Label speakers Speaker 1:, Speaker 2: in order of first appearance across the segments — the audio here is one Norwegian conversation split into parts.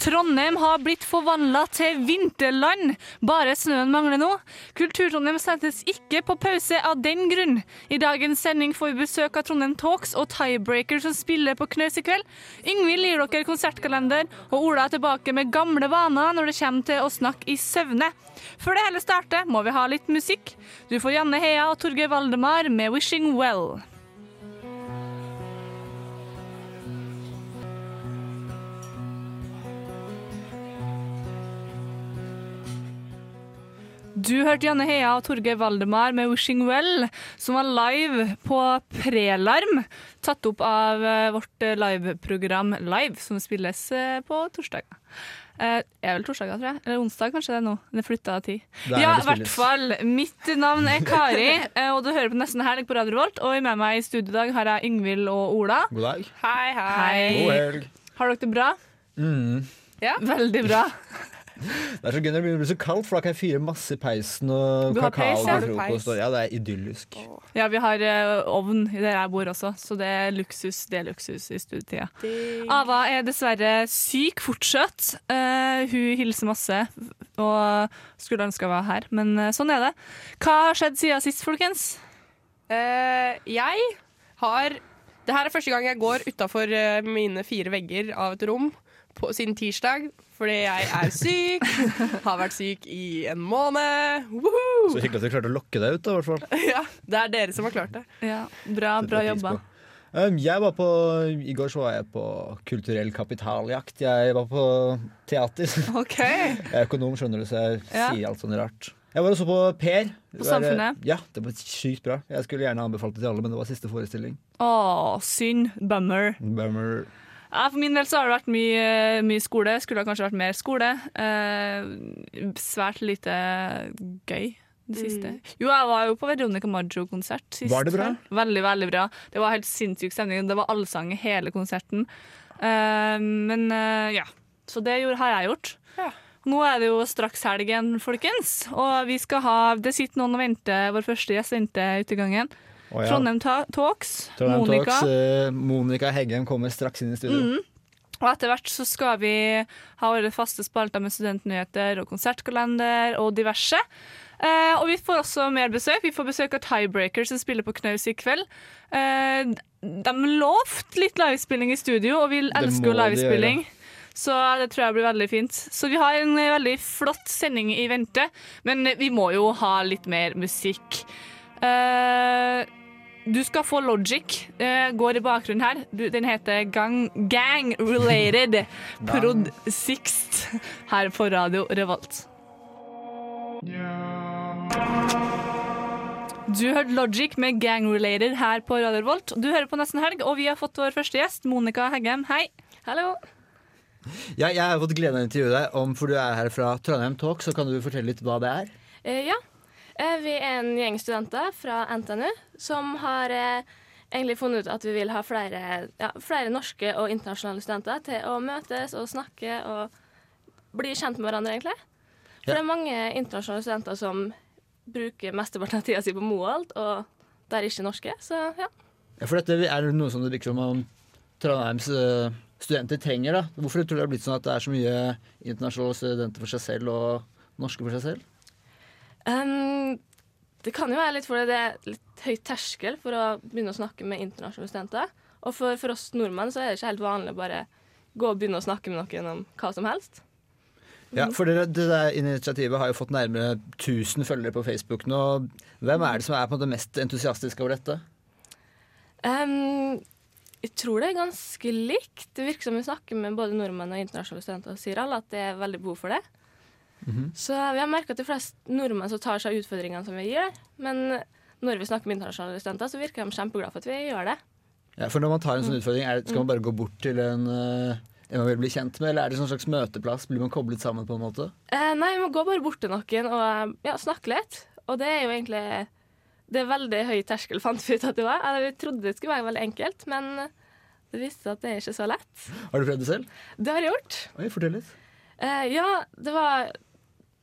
Speaker 1: Trondheim har blitt forvandla til vinterland. Bare snøen mangler nå. Kultur-Trondheim settes ikke på pause av den grunn. I dagens sending får vi besøk av Trondheim Talks og Tiebreaker som spiller på Knaus i kveld. Yngvild gir dere konsertkalender, og Ola er tilbake med gamle vaner når det kommer til å snakke i søvne. Før det hele starter, må vi ha litt musikk. Du får Janne Hea og Torgeir Valdemar med 'Wishing Well'. Du hørte Janne Hea og Torgeir Valdemar med 'Wishing Well', som var live på Prelarm. Tatt opp av eh, vårt eh, liveprogram Live, som spilles eh, på torsdager. Eh, er vel torsdager, tror jeg. Eller onsdag, kanskje det er nå. Det er flytta av tid. Ja, i hvert fall. Mitt navn er Kari, og du hører på Nesten Helg på Radio Revolt. Og med meg i studio i dag har jeg Yngvild og Ola.
Speaker 2: God dag.
Speaker 3: Hei,
Speaker 1: Hei.
Speaker 2: God helg.
Speaker 1: Har dere det bra?
Speaker 2: Mm. Ja.
Speaker 1: Veldig bra.
Speaker 2: Det er så gøy når det blir så kaldt, for da kan jeg fyre masse i peisen og
Speaker 1: Du
Speaker 2: kakao
Speaker 1: peis, ja.
Speaker 2: til frokost. ja, det er idyllisk.
Speaker 1: Ja, vi har uh, ovn i der jeg bor også, så det er luksus det er luksus i studietida. Ava er dessverre syk fortsatt. Uh, hun hilser masse og skulle ønske hun var her, men uh, sånn er det. Hva har skjedd siden sist, folkens?
Speaker 3: Uh, jeg har Det her er første gang jeg går utafor mine fire vegger av et rom på, siden tirsdag. Fordi jeg er syk. har vært syk i en måned. Woohoo!
Speaker 2: Så hyggelig at du klarte å lokke deg ut, da, i hvert fall.
Speaker 3: Ja, det er dere som har klart det.
Speaker 1: Ja, bra,
Speaker 2: Det
Speaker 1: bra jobba.
Speaker 2: Um, jeg var på, I går så var jeg på kulturell kapitaljakt. Jeg var på teater.
Speaker 1: OK.
Speaker 2: Jeg er økonom, skjønner du, så jeg
Speaker 1: Ja.
Speaker 2: sier alt sånn rart. Jeg var også på Per.
Speaker 1: På Samfunnet?
Speaker 2: Ja, det var sykt bra. Jeg skulle gjerne anbefalt det til alle, men det var siste forestilling.
Speaker 1: Å, synd. Bummer.
Speaker 2: Bummer.
Speaker 1: Ja, for min del så har det vært mye, mye skole. Skulle ha kanskje vært mer skole. Eh, svært lite gøy det siste. Jo, jeg var jo på Veronica Maggio-konsert sist.
Speaker 2: Var det bra?
Speaker 1: Veldig, veldig bra. Det var helt sinnssyk stemning. Det var allsang i hele konserten. Eh, men eh, ja, så det gjorde, har jeg gjort.
Speaker 3: Ja.
Speaker 1: Nå er det jo straks helgen, folkens. Og vi skal ha Det sitter noen og venter. Vår første gjest venter ute i gangen.
Speaker 2: Å, ja.
Speaker 1: Trondheim Ta Talks.
Speaker 2: Trondheim
Speaker 1: Monica.
Speaker 2: Talks, eh, Monica Heggem kommer straks inn i studio.
Speaker 1: Mm. Og etter hvert så skal vi ha våre faste spalter med studentnyheter og konsertkalender og diverse. Eh, og vi får også mer besøk. Vi får besøk av Tiebreaker som spiller på Knaus i kveld. Eh, de lovte litt livespilling i studio, og vi elsker jo
Speaker 2: livespilling. de
Speaker 1: livespilling. Så det tror jeg blir veldig fint. Så vi har en veldig flott sending i vente, men vi må jo ha litt mer musikk. Eh, du skal få Logic. Uh, går i bakgrunnen her. Du, den heter Gang, Gang Related Prod Sixt her på Radio Revolt. Du hørte Logic med Gang Related her på Radio Revolt. Du hører på Nesten Helg, og vi har fått vår første gjest, Monica Heggem. Hei.
Speaker 3: Hallo.
Speaker 2: Ja, jeg har fått gleden av å intervjue deg, om, for du er her fra Trondheim Talk, så kan du fortelle litt hva det er?
Speaker 4: Uh, ja. Eh, vi er en gjeng studenter fra NTNU som har eh, egentlig funnet ut at vi vil ha flere, ja, flere norske og internasjonale studenter til å møtes og snakke og bli kjent med hverandre, egentlig. For
Speaker 2: Ja.
Speaker 4: det er mange internasjonale studenter som bruker mesteparten av tida si på Moholt, og det er ikke norske, så ja.
Speaker 2: Ja, for dette er noe som det virker som om Trondheims eh, studenter trenger. da. Hvorfor tror du det har blitt sånn at det er så mye internasjonale studenter for seg selv og norske for seg selv?
Speaker 4: Um, det kan jo være litt fordi det er litt høy terskel for å begynne å snakke med internasjonale studenter. Og for, for oss nordmenn så er det ikke helt vanlig å bare gå og begynne å snakke med noen om hva som helst.
Speaker 2: Ja, for dere, det der initiativet har jo fått nærmere 1000 følgere på Facebook nå. Hvem er det som er på måte mest entusiastiske over dette?
Speaker 4: Um, jeg tror det er ganske likt. Det virker som vi snakker med både nordmenn og internasjonale studenter og sier alle at det er veldig behov for det. Så vi har merka at de fleste nordmenn tar seg utfordringene som vi gjør, men når vi snakker med internasjonale studenter, så virker de kjempeglade for at vi gjør det.
Speaker 2: Ja, for når man tar en sånn utfordring, er, skal man
Speaker 4: Mm.
Speaker 2: bare gå bort til en, eh, en man vil bli kjent med, eller er det en sånn slags møteplass? Blir man koblet sammen på en måte?
Speaker 4: Eh, nei, vi må gå bare bort til noen og ja, snakke litt. Og det er jo egentlig Det er veldig høy terskel, fant vi ut at det var. Jeg trodde det skulle være veldig enkelt, men det viste seg at det er ikke så lett.
Speaker 2: Har du prøvd det selv?
Speaker 4: Det har jeg gjort.
Speaker 2: Oi, fortell litt.
Speaker 4: Eh, ja, det var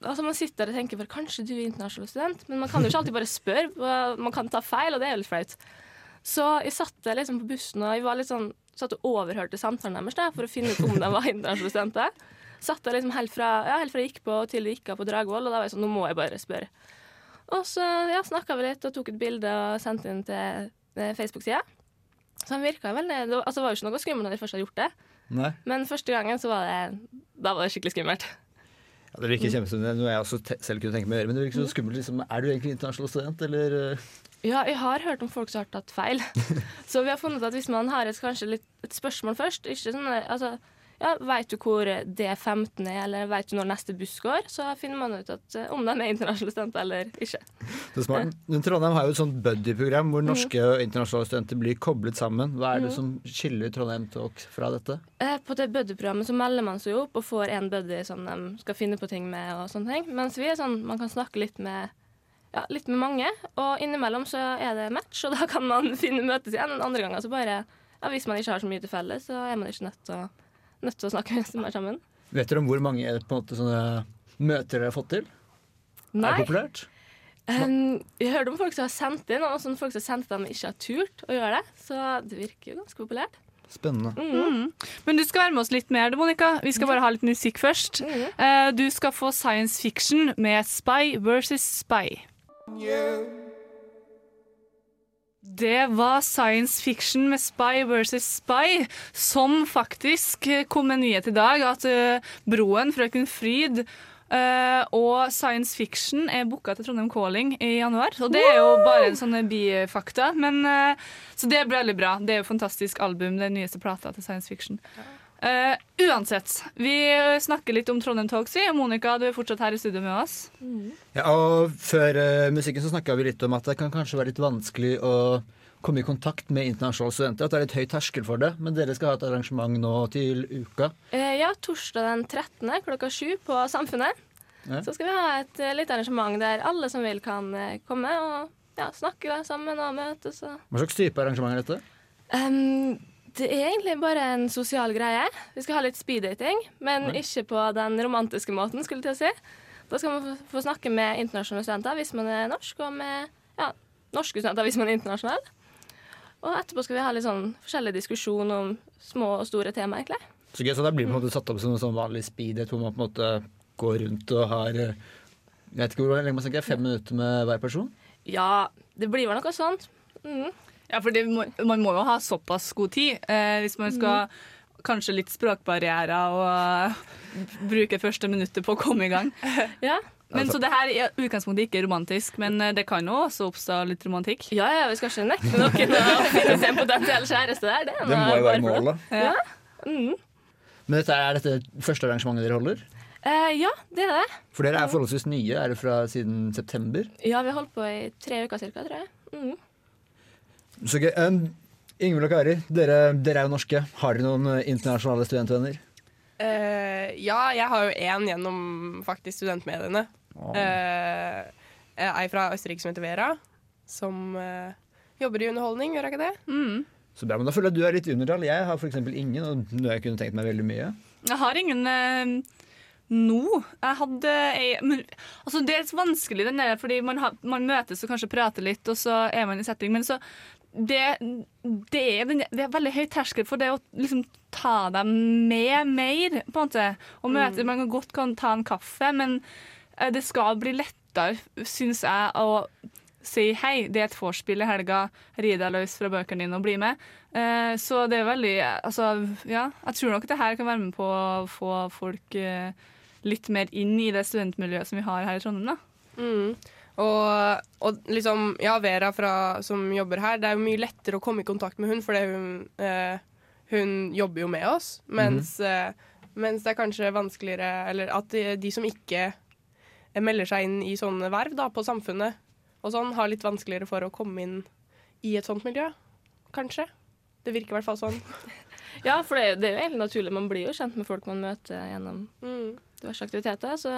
Speaker 4: Altså Man sitter og tenker for kanskje du er internasjonal student, men man kan jo ikke alltid bare spørre. Man kan ta feil, og det er jo litt flaut. Så jeg satt liksom på bussen og jeg var litt sånn, satt og overhørte samtalen deres da, for å finne ut om de var internasjonale studenter. Satt der liksom helt fra, ja, helt fra jeg gikk på til jeg gikk av på Dragvoll, og da var jeg sånn, nå må jeg bare spørre. Og så ja, snakka vi litt og tok et bilde og sendte inn til eh, Facebook-sida. Så han virka veldig altså, det var jo ikke noe skummelt når de først hadde gjort det,
Speaker 2: Nei.
Speaker 4: men første gangen så var det da var det skikkelig skummelt.
Speaker 2: Det virker kjempespennende, noe jeg også selv kunne tenke meg å gjøre. Men det virker så skummelt. Liksom. Er du egentlig internasjonal student, eller? eh?
Speaker 4: Ja, jeg har hørt om folk som har tatt feil. Så vi har funnet at hvis man har et, kanskje litt, et spørsmål først ikke sånn, der, altså, ja, Veit du hvor D15 er, eller veit du når neste buss går? Så finner man ut at, eh, om de er internasjonale studenter eller ikke.
Speaker 2: Det er smart. Trondheim har jo et sånt buddy-program hvor norske og internasjonale studenter blir koblet sammen. Hva er det som skiller Trondheim Talk fra dette?
Speaker 4: Eh, På det buddy-programmet så melder man seg opp og får en buddy som de skal finne på ting med. og sånne ting. Mens vi er sånn, man kan snakke litt med, ja, litt med mange, og innimellom så er det match, og da kan man finne møtes igjen. Andre ganger så bare ja, Hvis man ikke har så mye til felles, så er man ikke nødt til å, nødt til å snakke mer sammen.
Speaker 2: Vet dere om hvor mange på en måte, sånne møter dere har fått til? Er
Speaker 4: Nei.
Speaker 2: det populært?
Speaker 4: Um, jeg hørte om folk som har sendt inn, og folk som har sendt dem ikke har turt å gjøre det. Så det virker jo ganske populært.
Speaker 2: Spennende.
Speaker 4: Mm.
Speaker 1: Men du skal være med oss litt mer, Monica. Vi skal bare ha litt musikk først. Eh, Du skal få science fiction med Spy versus Spy. Det var science fiction med Spy versus Spy, som faktisk kom med nyhet i dag, at eh, Broen, Frøken Fryd eh, og science fiction er booka til Trondheim Calling i januar. Og det er jo bare en sånn bifakta, men eh, Så det blir veldig bra. Det er jo et fantastisk album, den nyeste plata til science fiction. Eh, uansett, vi snakker litt om Trondheim Talks. Og Monica, du er fortsatt her i studio med oss.
Speaker 2: Ja, og Før uh, musikken så snakka vi litt om at det kan kanskje være litt vanskelig å komme i kontakt med internasjonale studenter. At det er litt høy terskel for det. Men dere skal ha et arrangement nå til uka.
Speaker 4: Uh, ja, torsdag den 13. klokka sju på Samfunnet.
Speaker 2: Ja.
Speaker 4: Så skal vi ha et uh, lite arrangement der alle som vil, kan komme og ja, snakke da, sammen og møtes. Og.
Speaker 2: Hva slags type arrangement er dette?
Speaker 4: Em, det er egentlig bare en sosial greie. Vi skal ha litt speeddating, men
Speaker 2: Nei.
Speaker 4: ikke på den romantiske måten. skulle jeg til å si. Da skal man få, snakke med internasjonale studenter hvis man er norsk, og med ja, norske studenter hvis man er internasjonal. Og etterpå skal vi ha litt sånn forskjellig diskusjon om små og store tema, egentlig.
Speaker 2: Så gøy, så Da blir det på en måte satt opp som en sånn vanlig speed hvor man på en måte går rundt og har eh, Jeg vet ikke hvor lenge man snakker, fem minutter med hver person?
Speaker 4: Ja, det blir vel noe sånt. Mm.
Speaker 1: Ja, for det må, man må jo ha såpass god tid eh, hvis man skal Kanskje litt språkbarrierer og uh, bruke første minuttet på å komme i gang.
Speaker 4: Ja.
Speaker 1: Men Så det her er i utgangspunktet ikke romantisk, men eh, det kan jo også oppstå litt romantikk.
Speaker 4: ja, ja, vi skal ikke nekte noen å finne seg en potensiell kjæreste der. Det,
Speaker 2: Det må jo være målet.
Speaker 4: det. Ja. Mm.
Speaker 2: Men dette, er dette første arrangementet dere holder?
Speaker 4: Eh, ja, det er det.
Speaker 2: For dere er forholdsvis nye. Er det fra siden september?
Speaker 4: Ja, vi har holdt på i tre uker cirka, tror jeg. Mm.
Speaker 2: Så gøy. Um, Ingvild og Kari, dere, dere er jo norske. Har dere noen eh, internasjonale studentvenner?
Speaker 3: Uh, ja, jeg har jo én gjennom faktisk studentmediene. Uh, ei fra Østerrike som heter Vera, som uh, jobber i underholdning, gjør jeg ikke det?
Speaker 1: Mm.
Speaker 2: Så bra, men Da føler jeg at du er litt underdall. Jeg har f.eks. ingen, og noe jeg kunne tenkt meg veldig mye.
Speaker 1: Jeg har ingen nå. Jeg hadde ei men, altså Det er litt vanskelig, den der, fordi man, ha, man møtes og kanskje prater litt, og så er man i setting. Men så det, det, er, det er veldig høy terskel for det å liksom ta dem med mer, på en måte. Og møte, Man kan godt kan ta en kaffe, men eh, det skal bli lettere, syns jeg, å si hei, det er et vorspiel i helga, ri deg løs fra bøkene dine og bli med. Eh, så det er veldig Altså, ja. Jeg tror nok det her kan være med på å få folk eh, litt mer inn i det studentmiljøet som vi har her i Trondheim, da.
Speaker 3: Mm. Og, og liksom, ja, Vera fra, som jobber her, det er jo mye lettere å komme i kontakt med hun, fordi hun, eh, hun jobber jo med oss. Mens, eh, mens det er kanskje vanskeligere Eller at de, de som ikke melder seg inn i sånne verv da, på samfunnet, og sånn, har litt vanskeligere for å komme inn i et sånt miljø. Kanskje. Det virker i hvert fall sånn.
Speaker 4: Ja, for det, det er jo helt naturlig. Man blir jo kjent med folk man møter gjennom
Speaker 3: Mm.
Speaker 4: diverse aktiviteter. Så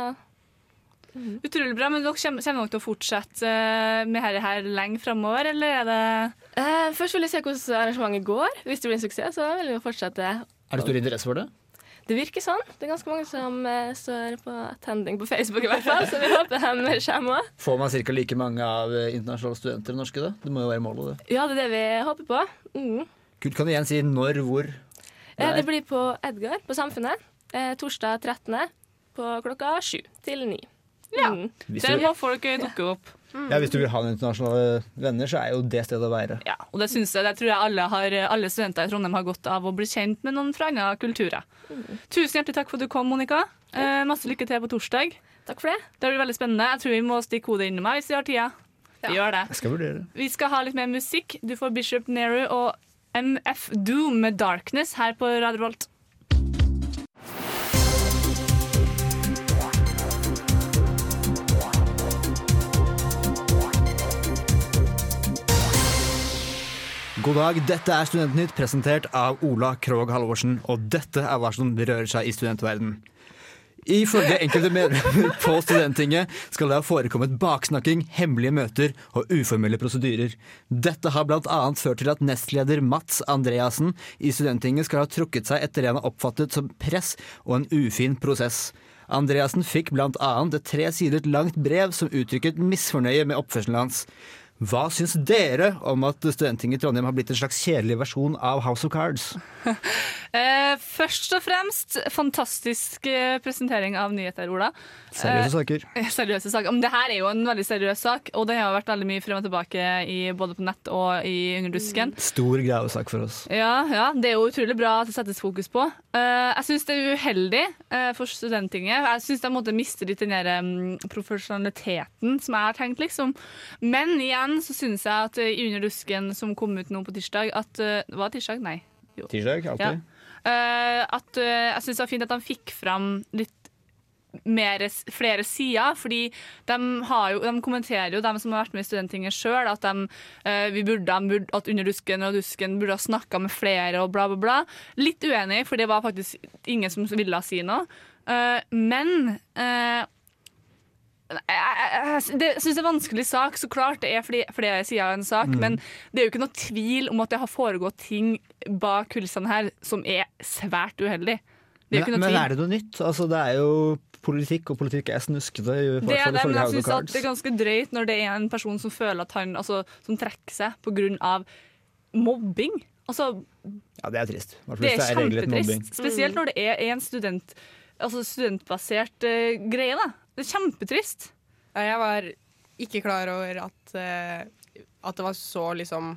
Speaker 1: Utrolig bra, men dere kommer, kommer dere til å fortsette eh, med dette her lenge framover, eller er det
Speaker 4: eh, først vil jeg se hvordan arrangementet går. Hvis det blir en suksess, så vil vi fortsette.
Speaker 2: Er det stor interesse for det?
Speaker 4: Det virker sånn. Det er ganske mange som eh, står på attending på Facebook, i hvert fall. Så vi håper de kommer òg.
Speaker 2: Får man ca. like mange av eh, internasjonale studenter enn norske? da? Det må jo være målet, det.
Speaker 4: Ja, det er det vi håper på. Mm.
Speaker 2: Kult, Kan du igjen si når, hvor? Det,
Speaker 4: det blir på Edgar på Samfunnet. Eh, torsdag 13. på klokka sju til ni.
Speaker 1: Ja.
Speaker 4: Mm.
Speaker 1: Der må folk eh, dukke opp.
Speaker 2: ja, hvis du vil ha noen internasjonale venner, så er jo det stedet å være.
Speaker 1: Ja, og det synes jeg, det tror jeg alle, har, alle studenter i Trondheim har godt av å bli kjent med noen fra andre kulturer. Tusen hjertelig takk for at du kom, Monica. Eh, masse lykke til på torsdag.
Speaker 4: Takk for det.
Speaker 1: Det blir veldig spennende. Jeg tror vi må stikke hodet innom meg hvis vi har tida. Vi gjør det.
Speaker 2: Jeg skal vurdere.
Speaker 1: Vi skal ha litt mer musikk. Du får Bishop Nehru og MF Doom med 'Darkness' her på Radio Volt.
Speaker 2: God dag, dette er Studentnytt presentert av Ola Krog Halvorsen, og dette er hva som rører seg i studentverden. Ifølge enkelte medlemmer på Studenttinget skal det ha forekommet baksnakking, hemmelige møter og uformelle prosedyrer. Dette har bl.a. ført til at nestleder Mats Andreassen i Studenttinget skal ha trukket seg etter det han har oppfattet som press og en ufin prosess. Andreassen fikk bl.a. et tre sider langt brev som uttrykket misfornøye med oppførselen hans. Hva syns dere om at Studenttinget i Trondheim har blitt en slags kjedelig versjon av House of Cards?
Speaker 1: Eh, først og fremst, fantastisk eh, presentering av nyheter, Ola.
Speaker 2: Seriøse saker.
Speaker 1: Eh, Seriøse saker. Men det her er jo en veldig seriøs sak, og det har vært veldig mye frem og tilbake i, både på nett og i Underdusken. Mm.
Speaker 2: Stor gravesak for oss.
Speaker 1: Ja, ja, det er jo utrolig bra at det settes fokus på. Eh, jeg syns det er uheldig eh, for Studenttinget. Jeg syns de måtte miste litt den der, um, profesjonaliteten som jeg har tenkt, liksom. Men igjen så syns jeg at eh, i Under dusken, som kom ut nå på tirsdag at eh, Var det tirsdag? Nei.
Speaker 2: Tirsdag, alltid.
Speaker 1: Eh, at jeg syns det var fint at de fikk fram litt mer, flere sider, fordi de, har jo, de kommenterer jo, de som har vært med i Studenttinget sjøl, at, de, eh, burde, burde, at Under dusken og dusken burde ha snakka med flere og bla, bla, bla. Litt uenig, for det var faktisk ingen som ville si noe. Eh, men eh, jeg, jeg, jeg, det- syns det er en vanskelig sak. Så klart det er flere, fordi sider av en sak, men det er jo ikke noe tvil om at det har foregått ting bak kulissene her som er svært uheldig. Det er jo
Speaker 2: Men,
Speaker 1: ikke noe
Speaker 2: men er det noe nytt? Altså, det er jo politikk, og politikk er snuskete.
Speaker 1: Det er det, men jeg syns at det er ganske drøyt når det er en person som føler at han altså, som trekker seg pga. mobbing. Altså,
Speaker 2: Ja, det er trist.
Speaker 1: Det er kjempetrist. Spesielt når det er en student, altså studentbasert uh, greie. Da. Det er kjempetrist.
Speaker 3: Ja, jeg var ikke klar over at, uh, at det var så liksom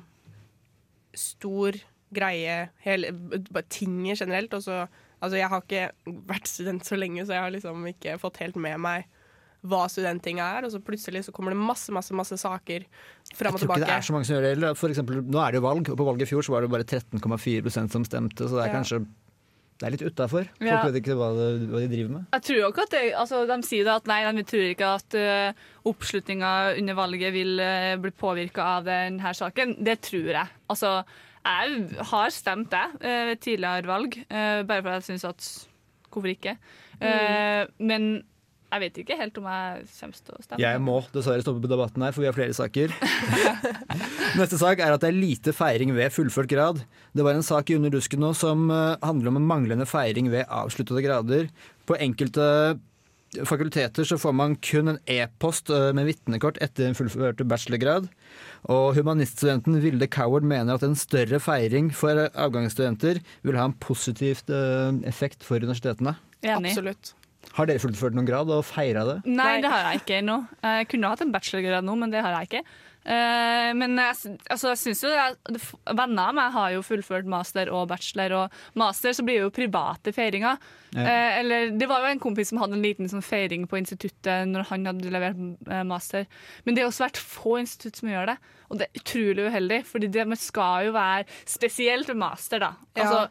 Speaker 3: stor greie, hele, bare tinget generelt. Og så, altså jeg har ikke vært student så lenge, så jeg har liksom ikke fått helt med meg hva studenttinget er. Og så plutselig så kommer det masse, masse, masse saker fram og tilbake.
Speaker 2: Jeg tror ikke det er så mange som gjør det. For eksempel, nå er det jo valg, og på valget i fjor så var det bare 13,4% som stemte, så det er
Speaker 3: Ja.
Speaker 2: kanskje det er litt utafor. Folk
Speaker 1: Ja.
Speaker 2: vet ikke hva, de, hva de driver med.
Speaker 1: Jeg tror jo ikke at det, altså, De sier at nei, de tror ikke at uh, oppslutninga under valget vil uh, bli påvirka av denne saken. Det tror jeg. Altså, jeg har stemt det eh, ved tidligere valg, uh, bare fordi jeg syns at Hvorfor ikke? Mm. men jeg vet ikke helt om jeg kommer til å stemme.
Speaker 2: Jeg må dessverre stoppe på debatten her, for vi har flere saker. Neste sak er at det er lite feiring ved fullført grad. Det var en sak i Under dusken nå som eh, handler om en manglende feiring ved avsluttede grader. På enkelte fakulteter så får man kun en e-post eh, med vitnekort etter en fullført bachelorgrad. Og humaniststudenten Vilde Coward mener at en større feiring for avgangsstudenter vil ha en positivt eh, effekt for universitetene.
Speaker 1: Enig.
Speaker 3: Absolutt.
Speaker 2: Har dere fullført noen grad og feira det?
Speaker 1: Nei, det har jeg ikke ennå. Jeg kunne hatt en bachelorgrad nå, men det har jeg ikke. Eh, men jeg, altså, jeg synes jo jeg, Venner av meg har jo fullført master og bachelor, og master så blir jo private feiringer.
Speaker 2: Ja.
Speaker 1: Eh, eller Det var jo en kompis som hadde en liten sånn feiring på instituttet når han hadde levert eh, master. Men det er også svært få institutt som gjør det, og det er utrolig uheldig. Fordi det skal jo være spesielt master, da.
Speaker 3: Ja.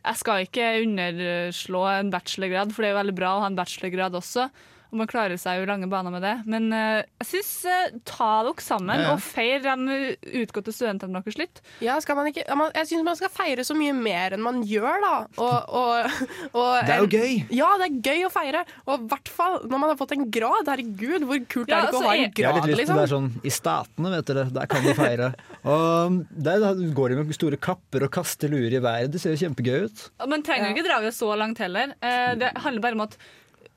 Speaker 1: Jeg skal ikke underslå en bachelorgrad, for det er jo veldig bra å ha en bachelorgrad også. Og man klarer seg jo lange baner med det. Men uh, jeg syns uh, ta dere sammen
Speaker 2: Ja, ja.
Speaker 1: og feir de utgåtte studentene deres litt.
Speaker 3: Ja, skal man ikke, jeg syns man skal feire så mye mer enn man gjør, da. Og, og, og,
Speaker 2: Det er jo gøy!
Speaker 3: Ja, det er gøy å feire. Og i hvert fall når man har fått en grad. Herregud, hvor kult
Speaker 1: Ja,
Speaker 3: er det ikke
Speaker 1: altså,
Speaker 3: å ha en
Speaker 1: grad?
Speaker 2: Jeg har litt lyst til
Speaker 3: liksom?
Speaker 2: det er sånn I statene, vet dere, der kan du feire. Og der går de med store kapper og kaster luer i været. Det ser jo kjempegøy ut.
Speaker 1: Men trenger jo ikke dra det så langt heller. Eh, det handler bare om at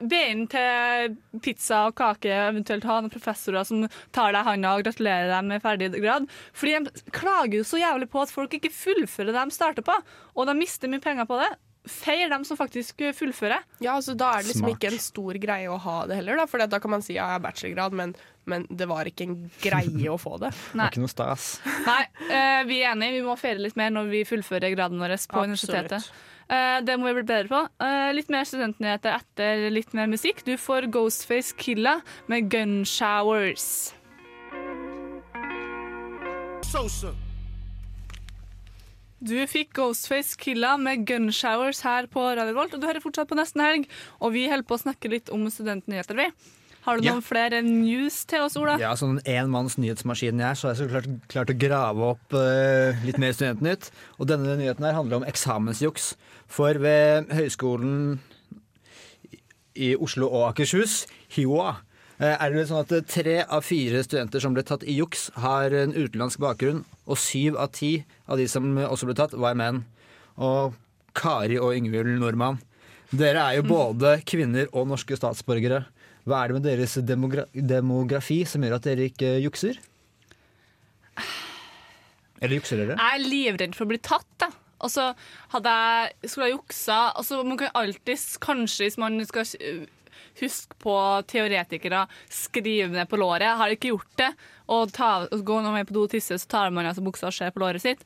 Speaker 1: be inn til pizza og kake, eventuelt ha noen professorer som tar deg i handa og gratulerer deg med ferdig grad. Fordi de klager jo så jævlig på at folk ikke fullfører det de starter på, og de mister mye penger på det. Feir dem som faktisk fullfører.
Speaker 3: Ja, altså Da er det liksom
Speaker 2: Smart.
Speaker 3: ikke en stor greie å ha det heller. Da, for da kan man si ja, jeg har bachelorgrad, men, men det var ikke en greie å få det.
Speaker 2: Det var ikke noe stas.
Speaker 1: Nei, uh, vi er enige. Vi må feire litt mer når vi fullfører graden vår på universitetet. Eh, det må vi bli bedre på. Eh, litt mer studentnyheter etter litt mer musikk. Du får Ghostface Killa med Gun Showers. Du fikk Ghostface Killa med Gun Showers her på Radio Volt, og du hører fortsatt på Nesten Helg. Og vi holder på å snakke litt om studentnyheter, vi. Har du
Speaker 2: Ja.
Speaker 1: noen flere news til oss, Ola?
Speaker 2: Ja, sånn en enmanns nyhetsmaskin jeg er, så har jeg så klart klart å grave opp uh, litt mer Studentnytt. Og denne nyheten her handler om eksamensjuks. For ved Høgskolen i Oslo og Akershus, HiOA, eh, er det sånn at eh, tre av fire studenter som ble tatt i juks, har en utenlandsk bakgrunn, og syv av ti av de som også ble tatt, var menn. Og Kari og Yngvild Nordmann, dere er jo både kvinner og norske statsborgere. Hva er det med deres demogra demografi som gjør at dere ikke jukser? Eller jukser dere?
Speaker 1: Jeg er livredd for å bli tatt, da. Og så hadde jeg skulle ha juksa altså Man kan alltid, kanskje hvis man skal uh, huske på teoretikere, skrive ned på låret. Jeg har ikke gjort det. Og, ta, og gå når man er på do og tisser, så tar man altså buksa og ser på låret sitt.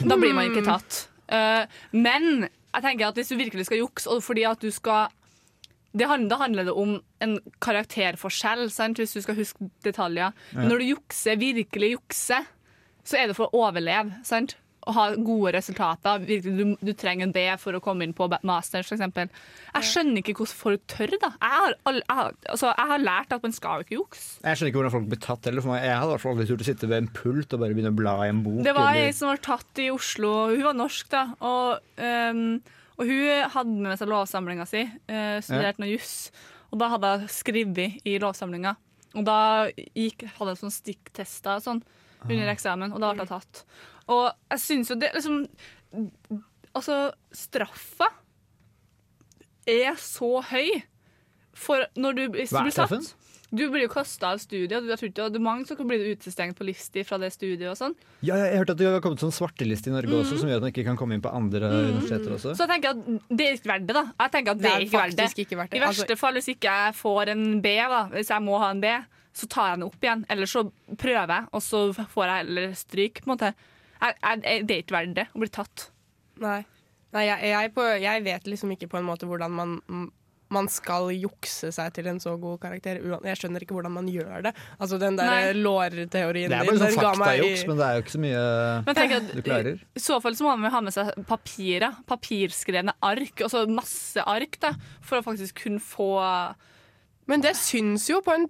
Speaker 1: Da blir man ikke tatt. Uh, men jeg tenker at hvis du virkelig skal jukse, og fordi at du skal det handler, Da handler det om en karakterforskjell, sant? hvis du skal huske detaljer. Men når du jukser, virkelig jukser, så er det for å overleve. sant? Å ha gode resultater. Virkelig, du, du trenger det for å komme inn på masters, f.eks. Jeg skjønner ikke hvordan folk tør. da. Jeg har, all, jeg, har, altså, jeg har lært at man skal jo ikke jukse.
Speaker 2: Jeg skjønner ikke hvordan folk blir tatt heller. Jeg hadde i hvert fall aldri turt å sitte ved en pult og bare begynne å bla i en bok.
Speaker 1: Det var
Speaker 2: eller-
Speaker 1: ei som var tatt i Oslo. Hun var norsk, da. Og, um, og hun hadde med seg lovsamlinga si. Uh, studerte noe juss. Og da hadde hun skrevet i lovsamlinga. Og da gikk, hadde jeg sånn stikktester og sånn under eksamen, og da ble jeg tatt. Og jeg syns jo det liksom Altså, straffa er så høy for når du, hvis
Speaker 2: Hva er straffen?
Speaker 1: Du blir jo kasta av studiet. og ikke, og det er mange som kan bli utestengt på livstid fra det studiet. og sånn.
Speaker 2: Ja, jeg har hørt at det har kommet sånn svarteliste i Norge også, som gjør at man ikke kan komme inn på andre universiteter også.
Speaker 1: Så jeg tenker at det er ikke verdt det, da. Jeg tenker at det,
Speaker 3: Det
Speaker 1: er
Speaker 3: er
Speaker 1: ikke verdt det.
Speaker 3: faktisk ikke verdt det.
Speaker 1: I verste
Speaker 3: Altså-
Speaker 1: fall, hvis ikke jeg får en B, da, hvis jeg må ha en B, så tar jeg den opp igjen. Eller så prøver jeg, og så får jeg heller stryk. på en måte. Er det er ikke verdt det å bli tatt.
Speaker 3: Nei, Nei jeg, jeg, på, jeg vet liksom ikke på en måte hvordan man man skal jukse seg til en så god karakter. Jeg skjønner ikke hvordan man gjør det. Altså Den der lårteorien
Speaker 2: Det er
Speaker 3: din,
Speaker 2: bare sånn faktajuks, men det er jo ikke så mye
Speaker 1: at
Speaker 2: du klarer.
Speaker 1: I så fall så må man ha med seg papirer. Papirskrevne ark. Altså masse ark, da, for å faktisk kunne få
Speaker 3: Men det syns jo på en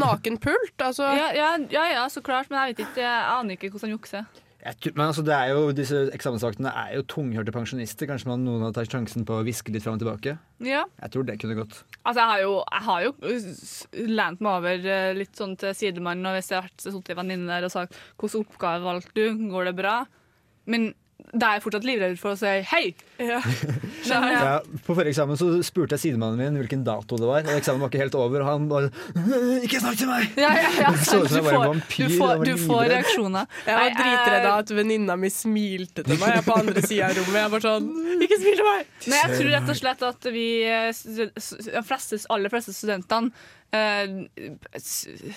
Speaker 3: naken pult. Altså,
Speaker 1: ja, ja, ja, ja, så klart, men jeg vet ikke, jeg aner ikke hvordan jukse.
Speaker 2: Jeg Men altså, det er jo, disse eksamensvaktene er jo tunghørte pensjonister. Kanskje man, noen har tatt sjansen på å hviske litt fram og tilbake.
Speaker 1: Ja.
Speaker 2: Jeg tror det kunne gått.
Speaker 1: Altså, jeg har jo, jeg har jo lent meg over eh, litt sånn til sidemannen, og hvis jeg har sittet en venninne der og sagt 'Hvilken oppgave valgte du? Går det bra?' Men da er jeg fortsatt livredd for å si 'hei'.
Speaker 3: Ja.
Speaker 1: Ja?
Speaker 2: Ja, på forrige eksamen så spurte jeg sidemannen min hvilken dato det var. Og eksamen var ikke helt over, og han bare 'Ikke snakk til meg!'
Speaker 1: Ja, ja, ja,
Speaker 2: så ut som jeg
Speaker 1: du,
Speaker 2: var en
Speaker 1: får,
Speaker 2: vampyr,
Speaker 1: du, får, du får reaksjoner.
Speaker 3: Jeg var dritredd av at venninna mi smilte til meg jeg er på andre sida av rommet. Jeg var sånn Ikke smil til meg!
Speaker 1: Men jeg tror rett og slett at vi eh, de fleste, aller fleste studentene eh,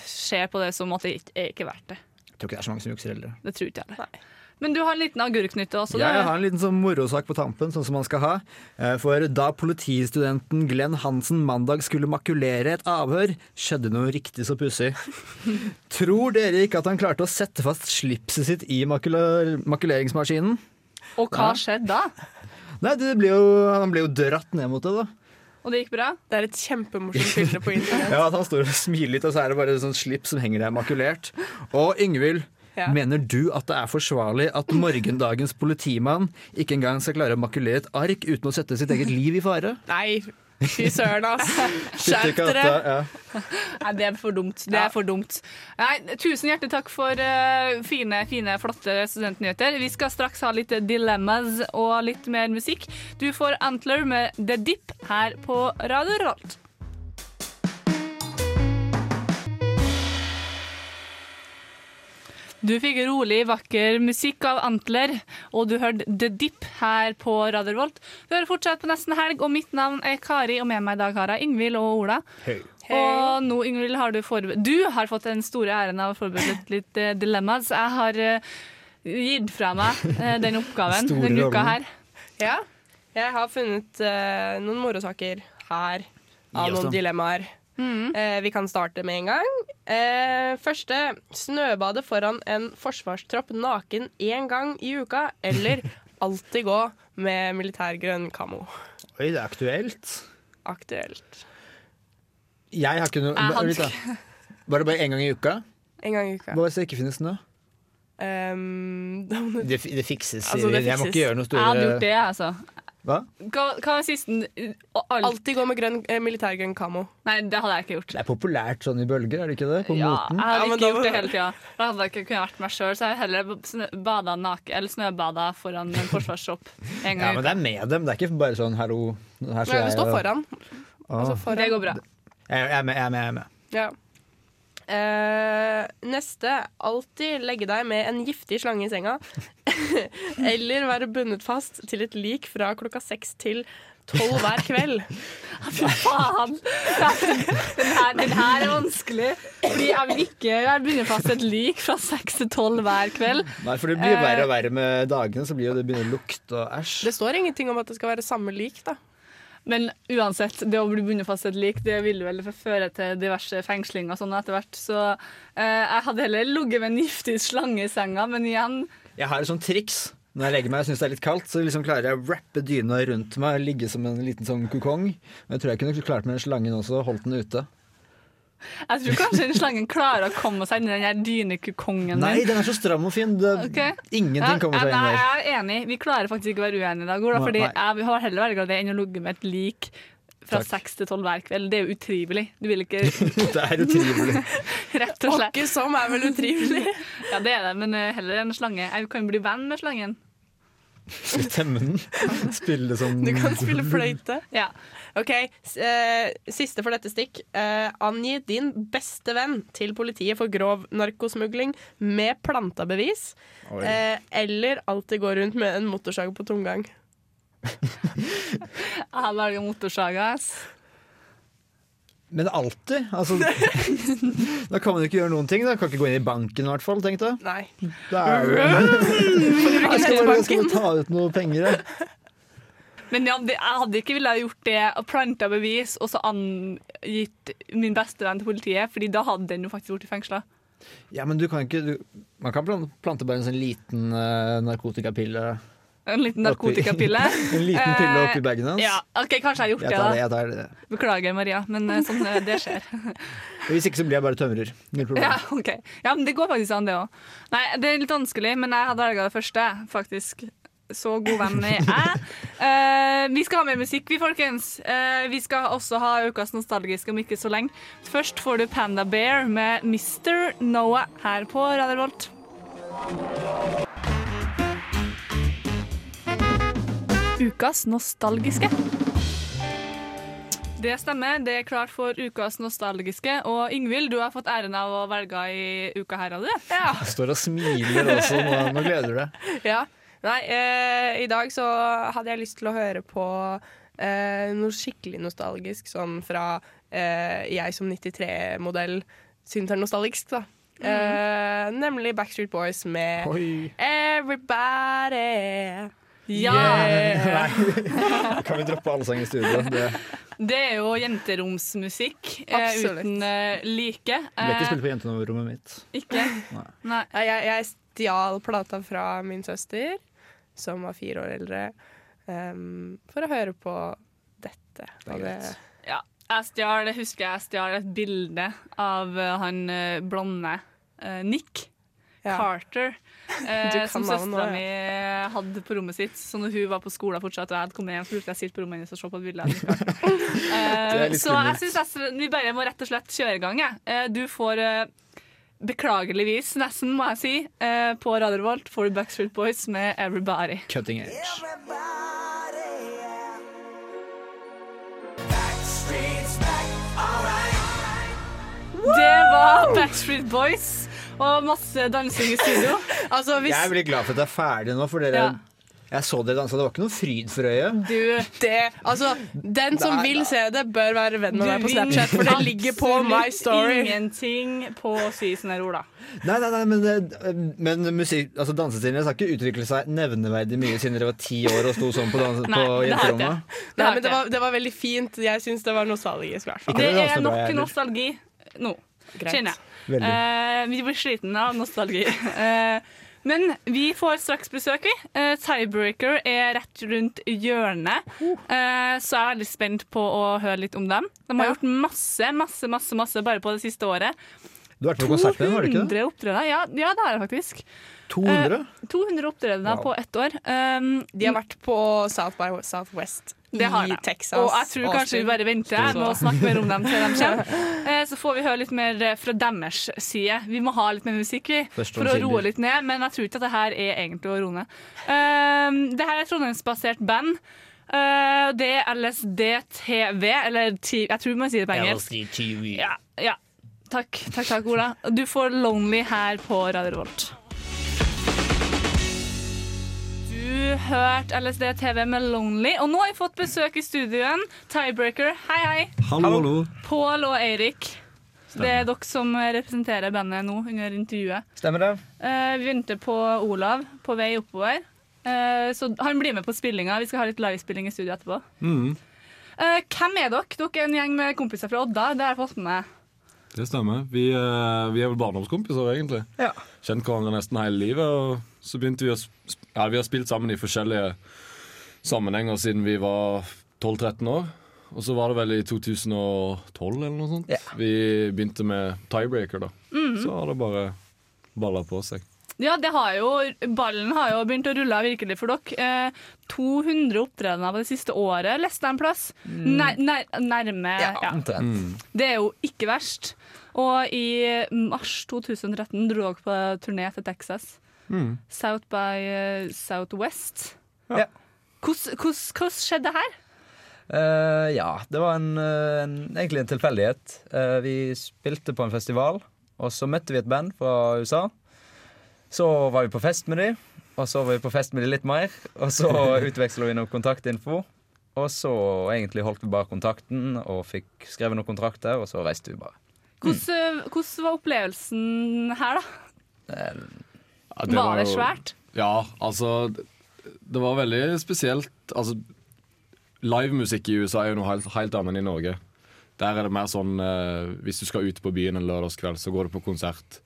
Speaker 1: ser på det som at det ikke er verdt det.
Speaker 2: Jeg tror ikke det er så mange som jukser heller.
Speaker 1: Det tror ikke jeg. heller. Men du har en liten agurknytte også.
Speaker 2: Ja, jeg har en liten sånn morosak på tampen, sånn som man skal ha. Eh, For da politistudenten Glenn Hansen mandag skulle makulere et avhør, skjedde noe riktig så pussig. Tror dere ikke at han klarte å sette fast slipset sitt i makuler makuleringsmaskinen?
Speaker 1: Og hva skjedde da?
Speaker 2: Nei, det ble jo, han ble jo dratt ned mot det, da.
Speaker 1: Og det gikk bra?
Speaker 3: Det er et kjempemorsomt bilde på internett.
Speaker 2: Ja, at Han står og smiler litt, og så er det bare sånn slips som henger der makulert. Og Yngvild,
Speaker 3: Ja.
Speaker 2: mener du at det er forsvarlig at morgendagens politimann ikke engang skal klare å makulere et ark uten å sette sitt eget liv i fare?
Speaker 3: Nei, fy søren,
Speaker 2: altså.
Speaker 3: Skjerp
Speaker 2: katta,
Speaker 3: dere.
Speaker 2: Ja.
Speaker 1: Nei, det er for dumt. Det er for dumt. Nei, tusen hjertelig takk for uh, fine, fine, flotte studentnyheter. Vi skal straks ha litt dilemmas og litt mer musikk. Du får Antler med The Dip her på Radio Rolt. Du fikk rolig, vakker musikk av Antler, og du hørte The Dip her på Radio Volt. Du hører fortsatt på Nesten Helg, og mitt navn er Kari, og med meg i dag har jeg Yngvild og Ola.
Speaker 3: Hei.
Speaker 1: Og nå, Yngvild, har du forberedt Du har fått den store æren av å forberede litt, uh, eh, dilemmas. Jeg har uh, gitt fra meg uh, den oppgaven denne uka her.
Speaker 3: Ja, jeg har funnet noen morosaker her av noen
Speaker 2: dem.
Speaker 3: Dilemmaer. Eh, vi kan starte med en gang. Eh, første snøbade foran en forsvarstropp naken én gang i uka, eller alltid gå med militærgrønn kamo.
Speaker 2: Oi, det er aktuelt.
Speaker 3: Aktuelt.
Speaker 2: Jeg har ikke noe. Var det bare én gang i uka?
Speaker 3: En gang i uka.
Speaker 2: Bare så det ikke finnes snø?
Speaker 3: Um,
Speaker 2: Det, det fikses,
Speaker 3: Altså, det
Speaker 2: Jeg må ikke gjøre noe
Speaker 1: Jeg hadde gjort det, altså.
Speaker 2: Hva?
Speaker 1: Hva, hva var sisten? Alt.
Speaker 3: alltid gå med grønn, eh, militærgrønn kamo.
Speaker 1: Nei, det hadde jeg ikke gjort.
Speaker 2: Det er populært sånn i bølger, er det ikke det? På
Speaker 1: Ja,
Speaker 2: moten?
Speaker 1: jeg hadde
Speaker 3: Ja,
Speaker 1: ikke
Speaker 3: da
Speaker 1: gjort det hele tida. Da hadde jeg ikke kunnet vært meg sjøl, så jeg heller snø, bada naken, eller snøbada foran en forsvarsshop. en gang
Speaker 2: Ja, men det er med dem. Det er ikke bare sånn 'hallo, her står
Speaker 3: Nei,
Speaker 2: jeg'.
Speaker 3: det står
Speaker 2: og-
Speaker 3: foran. Altså foran.
Speaker 1: Det går bra.
Speaker 2: Jeg, jeg er med, jeg er med. Jeg er med.
Speaker 3: Ja. Eh, neste. Alltid legge deg med en giftig slange i senga. Eller være bundet fast til et lik fra klokka seks til tolv hver kveld.
Speaker 1: Faen! Den her, den her er vanskelig. Fordi jeg vil ikke være bundet fast til et lik fra seks til tolv hver kveld.
Speaker 2: Nei, for det blir jo
Speaker 3: Eh.
Speaker 2: verre og verre med dagene, så blir det begynner å lukte og æsj.
Speaker 3: Det står ingenting om at det skal være samme lik, da.
Speaker 1: Men uansett, det å bli bundet fast et lik, det vil vel føre til diverse fengslinger sånn etter hvert. Så eh, jeg hadde heller ligget med en giftig slange i senga, men igjen
Speaker 2: Jeg har et sånt triks. Når jeg legger meg og syns det er litt kaldt, så liksom klarer jeg å rappe dyna rundt meg ligge som en liten sånn kokong. Men jeg tror jeg kunne klart med den slangen også, holdt den ute.
Speaker 1: Jeg tror kanskje den slangen klarer å komme seg inn i den her dynekukongen
Speaker 2: Nei, den er så stram og fin. Det,
Speaker 1: okay.
Speaker 2: Ingenting kommer seg inn der.
Speaker 1: Jeg er enig. Vi klarer faktisk ikke å være uenige i dag. Ola, Fordi jeg har heller velget det enn å ligge med et lik fra seks til tolv hver kveld. Det er jo utrivelig. Du vil ikke
Speaker 2: Det er utrivelig.
Speaker 1: Rett og slett.
Speaker 3: Åkke som er vel utrivelig.
Speaker 1: Ja, det er det, men eh, heller en slange. Jeg kan bli venn med slangen.
Speaker 2: Temme den. Spille som
Speaker 3: Du kan spille fløyte.
Speaker 1: Ja.
Speaker 3: OK, eh, siste for dette stikk. Eh, angi din beste venn til politiet for grov narkosmugling med planta bevis. Eh, eller alltid gå rundt med en motorsag på tomgang.
Speaker 1: Jeg velger motorsag, ass.
Speaker 2: Men alltid. Altså, da kan man jo ikke gjøre noen ting. Da kan ikke gå inn i banken i hvert fall, tenk deg.
Speaker 3: Nei.
Speaker 2: Da er det skal bare ta ut noe penger, jeg.
Speaker 1: Men ja, det, jeg hadde ikke villet gjort det og planta bevis og så angitt min beste venn til politiet, Fordi da hadde den jo faktisk blitt fengsla.
Speaker 2: Ja, men du kan ikke du, Man kan plante bare en sånn liten uh, narkotikapille.
Speaker 1: En liten narkotikapille.
Speaker 2: En liten pille
Speaker 1: Eh,
Speaker 2: oppi bagen hans.
Speaker 1: Ja, ok, Kanskje jeg har gjort
Speaker 2: Jeg
Speaker 1: det,
Speaker 2: tar det,
Speaker 1: da.
Speaker 2: tar det.
Speaker 1: Beklager, Maria, men eh, sånn, eh, det skjer.
Speaker 2: Hvis ikke så blir jeg bare tømrer. Null problem.
Speaker 1: Ja, ok. Ja, men Det går faktisk an, det òg. Nei, det er litt vanskelig, men jeg hadde velga det første, faktisk. Så god venn er jeg. Eh, vi skal ha mer musikk, vi, folkens. Eh, vi skal også ha ukas nostalgiske om ikke så lenge. Først får du Panda Bear med Mr. Noah her på Radio Volt. Ukas nostalgiske. Det stemmer. Det er klart for ukas nostalgiske. Og Yngvild, du har fått æren av å velge i uka her, du?
Speaker 3: Ja.
Speaker 2: Jeg står og smiler også. Nå, nå gleder du deg.
Speaker 3: ja. Nei, eh, i dag så hadde jeg lyst til å høre på eh, noe skikkelig nostalgisk, sånn fra eh, jeg som 93-modell syns er nostalgisk, da. Eh, nemlig Backstreet Boys med
Speaker 2: Oi.
Speaker 3: Everybody.
Speaker 1: Ja!
Speaker 2: Nei. Kan vi droppe allsang i studio? Det
Speaker 1: Det er jo jenteromsmusikk eh, uten eh, like.
Speaker 2: ble ikke
Speaker 1: Eh,
Speaker 2: spilt på jenterommet mitt.
Speaker 1: ikke?
Speaker 2: Nei.
Speaker 1: Nei.
Speaker 3: Jeg, jeg stjal plata fra min søster, som var fire år eldre, um, for å høre på dette. det.
Speaker 2: Er greit.
Speaker 1: Ja, jeg stjal, jeg husker jeg stjal et bilde av eh, han eh, blonde eh, Nick
Speaker 3: Ja.
Speaker 1: Carter.
Speaker 3: Du
Speaker 1: Eh, som søstera mi hadde på rommet sitt. Så når hun var på skolen fortsatt, og jeg hadde kommet hjem, så brukte jeg å sitte på rommet hennes og se på et bilde av Nick Carter. Eh, så jeg syns vi bare må rett og slett kjøre i gang. jeg. Eh, du får beklageligvis, nesten må jeg si, eh, på Radio Revolt får du Backstreet Boys med 'Everybody'.
Speaker 2: Cutting edge.
Speaker 1: Det var Backstreet Boys og masse dansing i studio.
Speaker 3: Altså, hvis
Speaker 2: Jeg er veldig glad for at det er ferdig nå, for dere
Speaker 1: Ja.
Speaker 2: Jeg så dere dansa, det var ikke noe fryd for øyet.
Speaker 1: Du
Speaker 3: det Altså, den som
Speaker 2: Nei,
Speaker 3: vil se det, bør være venn med deg på Snapchat, for det ligger på my story.
Speaker 1: Ingenting på å si sånne ord, da.
Speaker 2: Nei, nei, nei, men, det- men musikk, altså dansestilen deres har ikke utviklet seg nevneverdig mye siden dere var ti år og sto sånn på, dans,
Speaker 1: Nei,
Speaker 2: på
Speaker 1: det
Speaker 2: jenterommet.
Speaker 1: Det
Speaker 3: Nei, men det var, det var veldig fint. Jeg syns det var nostalgisk. i hvert fall.
Speaker 1: Det
Speaker 2: det
Speaker 1: er nok nostalgi nå,
Speaker 3: no,
Speaker 1: kjenner jeg. Eh, vi blir slitne av nostalgi. Eh, men vi får straks besøk, vi. Uh, Tiebreaker er rett rundt hjørnet. Uh, så jeg er veldig spent på å høre litt om dem. De har
Speaker 3: Ja.
Speaker 1: gjort masse, masse, masse masse bare på det siste året.
Speaker 2: Du har vært på konsert med dem, har du ikke det?
Speaker 1: 200 opptredener. Ja, ja, det har jeg faktisk.
Speaker 2: 200?
Speaker 1: 200 opptredener
Speaker 2: Wow.
Speaker 1: på ett år. Um,
Speaker 3: De har vært på South by Southwest
Speaker 1: Det har
Speaker 3: i
Speaker 1: de.
Speaker 3: Texas.
Speaker 1: Og jeg tror kanskje vi bare venter her med å snakke mer om dem til de kommer. Eh, Så får vi høre litt mer eh, fra deres side. Vi må ha litt mer musikk vi, for å roe litt ned, men jeg tror ikke at det her er egentlig å roe ned. Eh, Det her er et trondheimsbasert band. Eh, Det er LSDTV, eller jeg tror man sier det på engelsk. Ja, ja. Takk, takk, takk, Ola. Du får Lonely her på Radio Revolt. Du hørte LSD TV med Lonely, og nå har vi fått besøk i studioen. Tiebreaker, hei, hei.
Speaker 5: Hallo, hallo.
Speaker 1: Pål og Eirik. Det er dere som representerer bandet nå under intervjuet.
Speaker 6: Stemmer det?
Speaker 1: Eh, vi venter på Olav på vei oppover. Eh, så han blir med på spillinga. Vi skal ha litt livespilling i studio etterpå.
Speaker 5: Mm,
Speaker 1: Eh, hvem er dere? Dere er en gjeng med kompiser fra Odda. Det har jeg fått med meg.
Speaker 5: det stemmer. Vi, eh, vi er vel barndomskompiser, egentlig.
Speaker 6: Ja.
Speaker 5: Kjent hverandre nesten hele livet. Og så begynte vi å sp- Ja, vi har spilt sammen i forskjellige sammenhenger siden vi var 12-13 år. Og så var det vel i 2012 eller noe sånt.
Speaker 6: Ja.
Speaker 5: Vi begynte med Tiebreaker, da. Så har det bare balla på seg.
Speaker 1: Ja, det har jo, ballen har jo begynt å rulle virkelig for dere. Eh, 200 opptredener på det siste året, leste jeg en plass. Nær, nær, nærme
Speaker 6: Ja,
Speaker 1: ja.
Speaker 6: Mm.
Speaker 1: Det er jo ikke verst. Og i mars 2013 dro dere på turné til Texas. South by eh, Southwest.
Speaker 6: Ja.
Speaker 1: Hvordan skjedde det her?
Speaker 6: Uh, ja, det var en, eh, en, egentlig en tilfeldighet. Uh, vi spilte på en festival, og så møtte vi et band fra USA. Så var vi på fest med dem, og så var vi på fest med dem litt mer. Og så utveksla vi noe kontaktinfo. Og så egentlig holdt vi bare kontakten og fikk skrevet noen kontrakter, og så reiste vi bare.
Speaker 1: Hvordan, hvordan var opplevelsen her, da?
Speaker 6: Eh,
Speaker 5: Ja,
Speaker 1: var det
Speaker 5: jo-
Speaker 1: svært?
Speaker 5: Ja, altså det- Det var veldig spesielt. Altså, Livemusikk i USA er jo noe helt, helt annet enn i Norge. Der er det mer sånn eh, Hvis du skal ut på byen en lørdagskveld, så går du på konsert.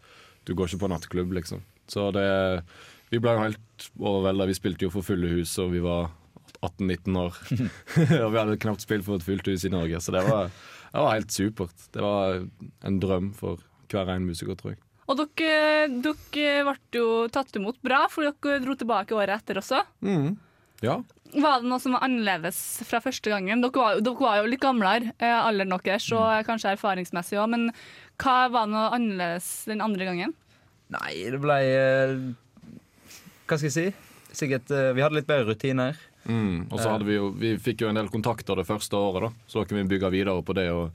Speaker 5: Du går ikke på nattklubb, liksom. Så det Vi ble jo helt overvelda. Vi spilte jo for fulle hus, og vi var 18-19 år. og vi hadde knapt spilt for et fullt hus i Norge, så det var, det var helt supert. Det var en drøm for hver en musiker, tror jeg.
Speaker 1: Og dere, dere ble jo tatt imot bra, for dere dro tilbake året etter også.
Speaker 5: Ja.
Speaker 1: Var det noe som var annerledes fra første gangen? Dere var, jo- dere var jo litt gamlere, eh, alderen deres, og
Speaker 6: Mm.
Speaker 1: kanskje erfaringsmessig òg, men hva var noe annerledes den andre gangen?
Speaker 6: nei, det ble eh, Hva skal jeg si? Sikkert eh, Vi hadde litt bedre rutiner.
Speaker 5: Mm, og så hadde vi jo Vi fikk jo en del kontakter det første året, da. Så kunne vi bygge videre på det og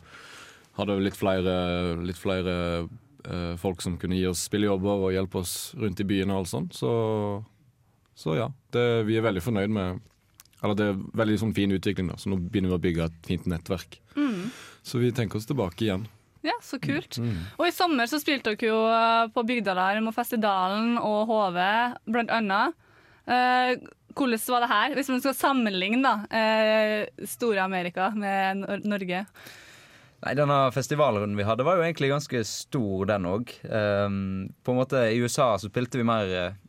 Speaker 5: hadde litt flere, litt flere eh, folk som kunne gi oss spillejobber og hjelpe oss rundt i byen og alt sånt. Så, så ja. Det, vi er veldig fornøyd med Eller det er veldig sånn fin utvikling, da. Så nå begynner vi å bygge et fint nettverk. Så vi tenker oss tilbake igjen.
Speaker 1: Ja, så kult.
Speaker 5: Mm.
Speaker 1: Og i sommer så spilte dere jo eh, på Bygdalarm og Festidalen og HV, blant annet. Eh, hvordan var det her, hvis man skal sammenligne da, eh, store Amerika med Norge?
Speaker 6: Nei, Denne festivalrunden vi hadde, var jo egentlig ganske stor, den òg. på en måte I USA så spilte vi mer eh,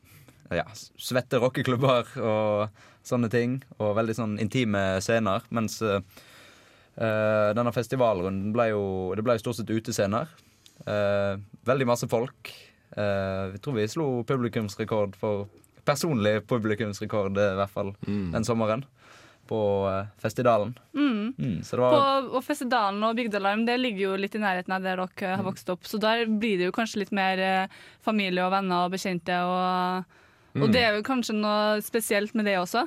Speaker 6: ja, svette rockeklubber og sånne ting. Og veldig sånn intime scener. Mens Eh, denne festivalrunden ble jo Det ble jo stort sett utescener. Uh, veldig masse folk. Uh, vi tror vi slo publikumsrekord for Personlig publikumsrekord, i hvert fall, den sommeren. På eh, festivalen.
Speaker 1: Mm.
Speaker 6: Mm, så det
Speaker 1: På,
Speaker 6: var
Speaker 1: og Festidalen og Bygdealarm det ligger jo litt i nærheten av der dere
Speaker 6: Mm.
Speaker 1: har vokst opp, så der blir det jo kanskje litt mer eh, familie og venner og bekjente. Og, og
Speaker 5: Mm.
Speaker 1: det er jo kanskje noe spesielt med det også.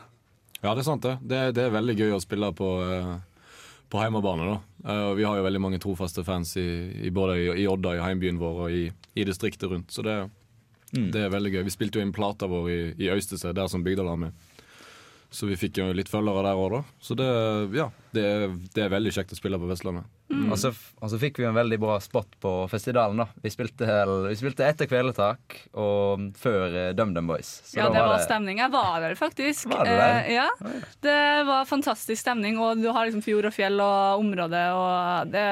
Speaker 5: Ja, det er sant det. Det, det er veldig gøy å spille på, eh, på hjemmebane. da. Vi har jo veldig mange trofaste fans i, i både i, i Odda, i heimbyen vår, og i, i distriktet rundt. Så det,
Speaker 6: Mm.
Speaker 5: det er veldig gøy. Vi spilte jo inn plata vår i, i Øystese, der som Bygdalarm er. Så vi fikk jo litt følgere der òg, da. Så det, ja, det, er, det er veldig kjekt å spille på Vestlandet.
Speaker 6: Og så, og så fikk vi en veldig bra spot på festivalen. da Vi spilte, vi spilte etter Kvelertak og før eh, DumDum Boys. Så
Speaker 1: ja,
Speaker 6: da
Speaker 1: det var stemning. Jeg var der faktisk.
Speaker 6: Var det, der?
Speaker 1: Eh, ja. Det var fantastisk stemning, og du har liksom fjord og fjell og område, og det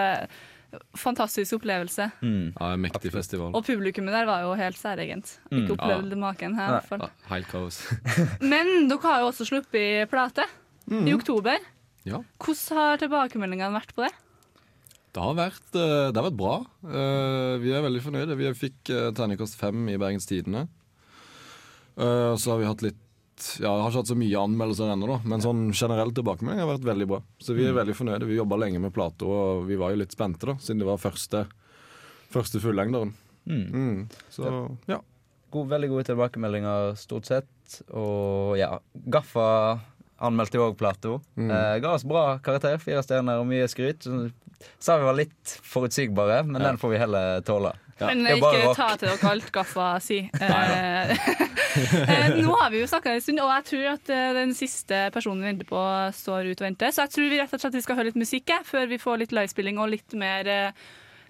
Speaker 1: fantastisk opplevelse.
Speaker 6: Mm.
Speaker 5: Ja, en mektig festival.
Speaker 1: Og publikummet der var jo helt særegent.
Speaker 6: Mm.
Speaker 1: Ikke opplevd maken her.
Speaker 5: Ja, helt kaos.
Speaker 1: Men dere har jo også sluppet plate i oktober.
Speaker 5: Ja.
Speaker 1: Hvordan har tilbakemeldingene vært på det?
Speaker 5: Det har vært, eh, det har vært bra. Eh, Vi er veldig fornøyde. Vi fikk eh, terningkast fem i Bergens Tidende. Eh, Så har vi hatt litt ja, Jeg har ikke hatt så mye anmeldelser ennå, da, men sånn generell tilbakemelding har vært veldig bra. Så vi er veldig fornøyde. Vi jobba lenge med plata, og vi var jo litt spente, da, siden det var første, første fullengderen.
Speaker 6: Mm.
Speaker 5: Mm. Så ja.
Speaker 6: God, veldig gode tilbakemeldinger stort sett. Og ja, Gaffa anmeldte jo òg Plato.
Speaker 5: Mm.
Speaker 6: Eh, ga oss bra karakter, fire stjerner og mye skryt. Sa vi var litt forutsigbare, men
Speaker 5: Ja.
Speaker 6: den får vi heller tåle.
Speaker 1: Men
Speaker 6: er bare
Speaker 1: ikke ta til dere alt Gaffa sier. Eh, nå har vi jo snakka en stund, og jeg tror at eh, den siste personen vi venter på, står ut og venter. Så jeg tror vi rett og slett vi skal høre litt musikk før vi får litt livespilling og litt mer eh,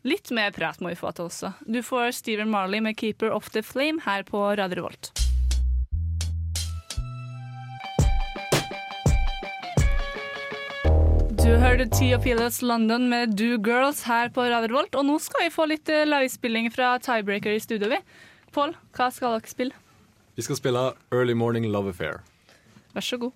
Speaker 1: Litt mer prat må vi få til også. Du får Steven Marley med 'Keeper of the Flame' her på Radio Revolt. Du hørte Tia Pilots London med Do Girls her på Radio. Og nå skal vi få litt eh, livespilling fra Tiebreaker i studio. vi. Pål, hva skal dere spille?
Speaker 5: Vi skal spille Early Morning Love Affair.
Speaker 1: Vær så god.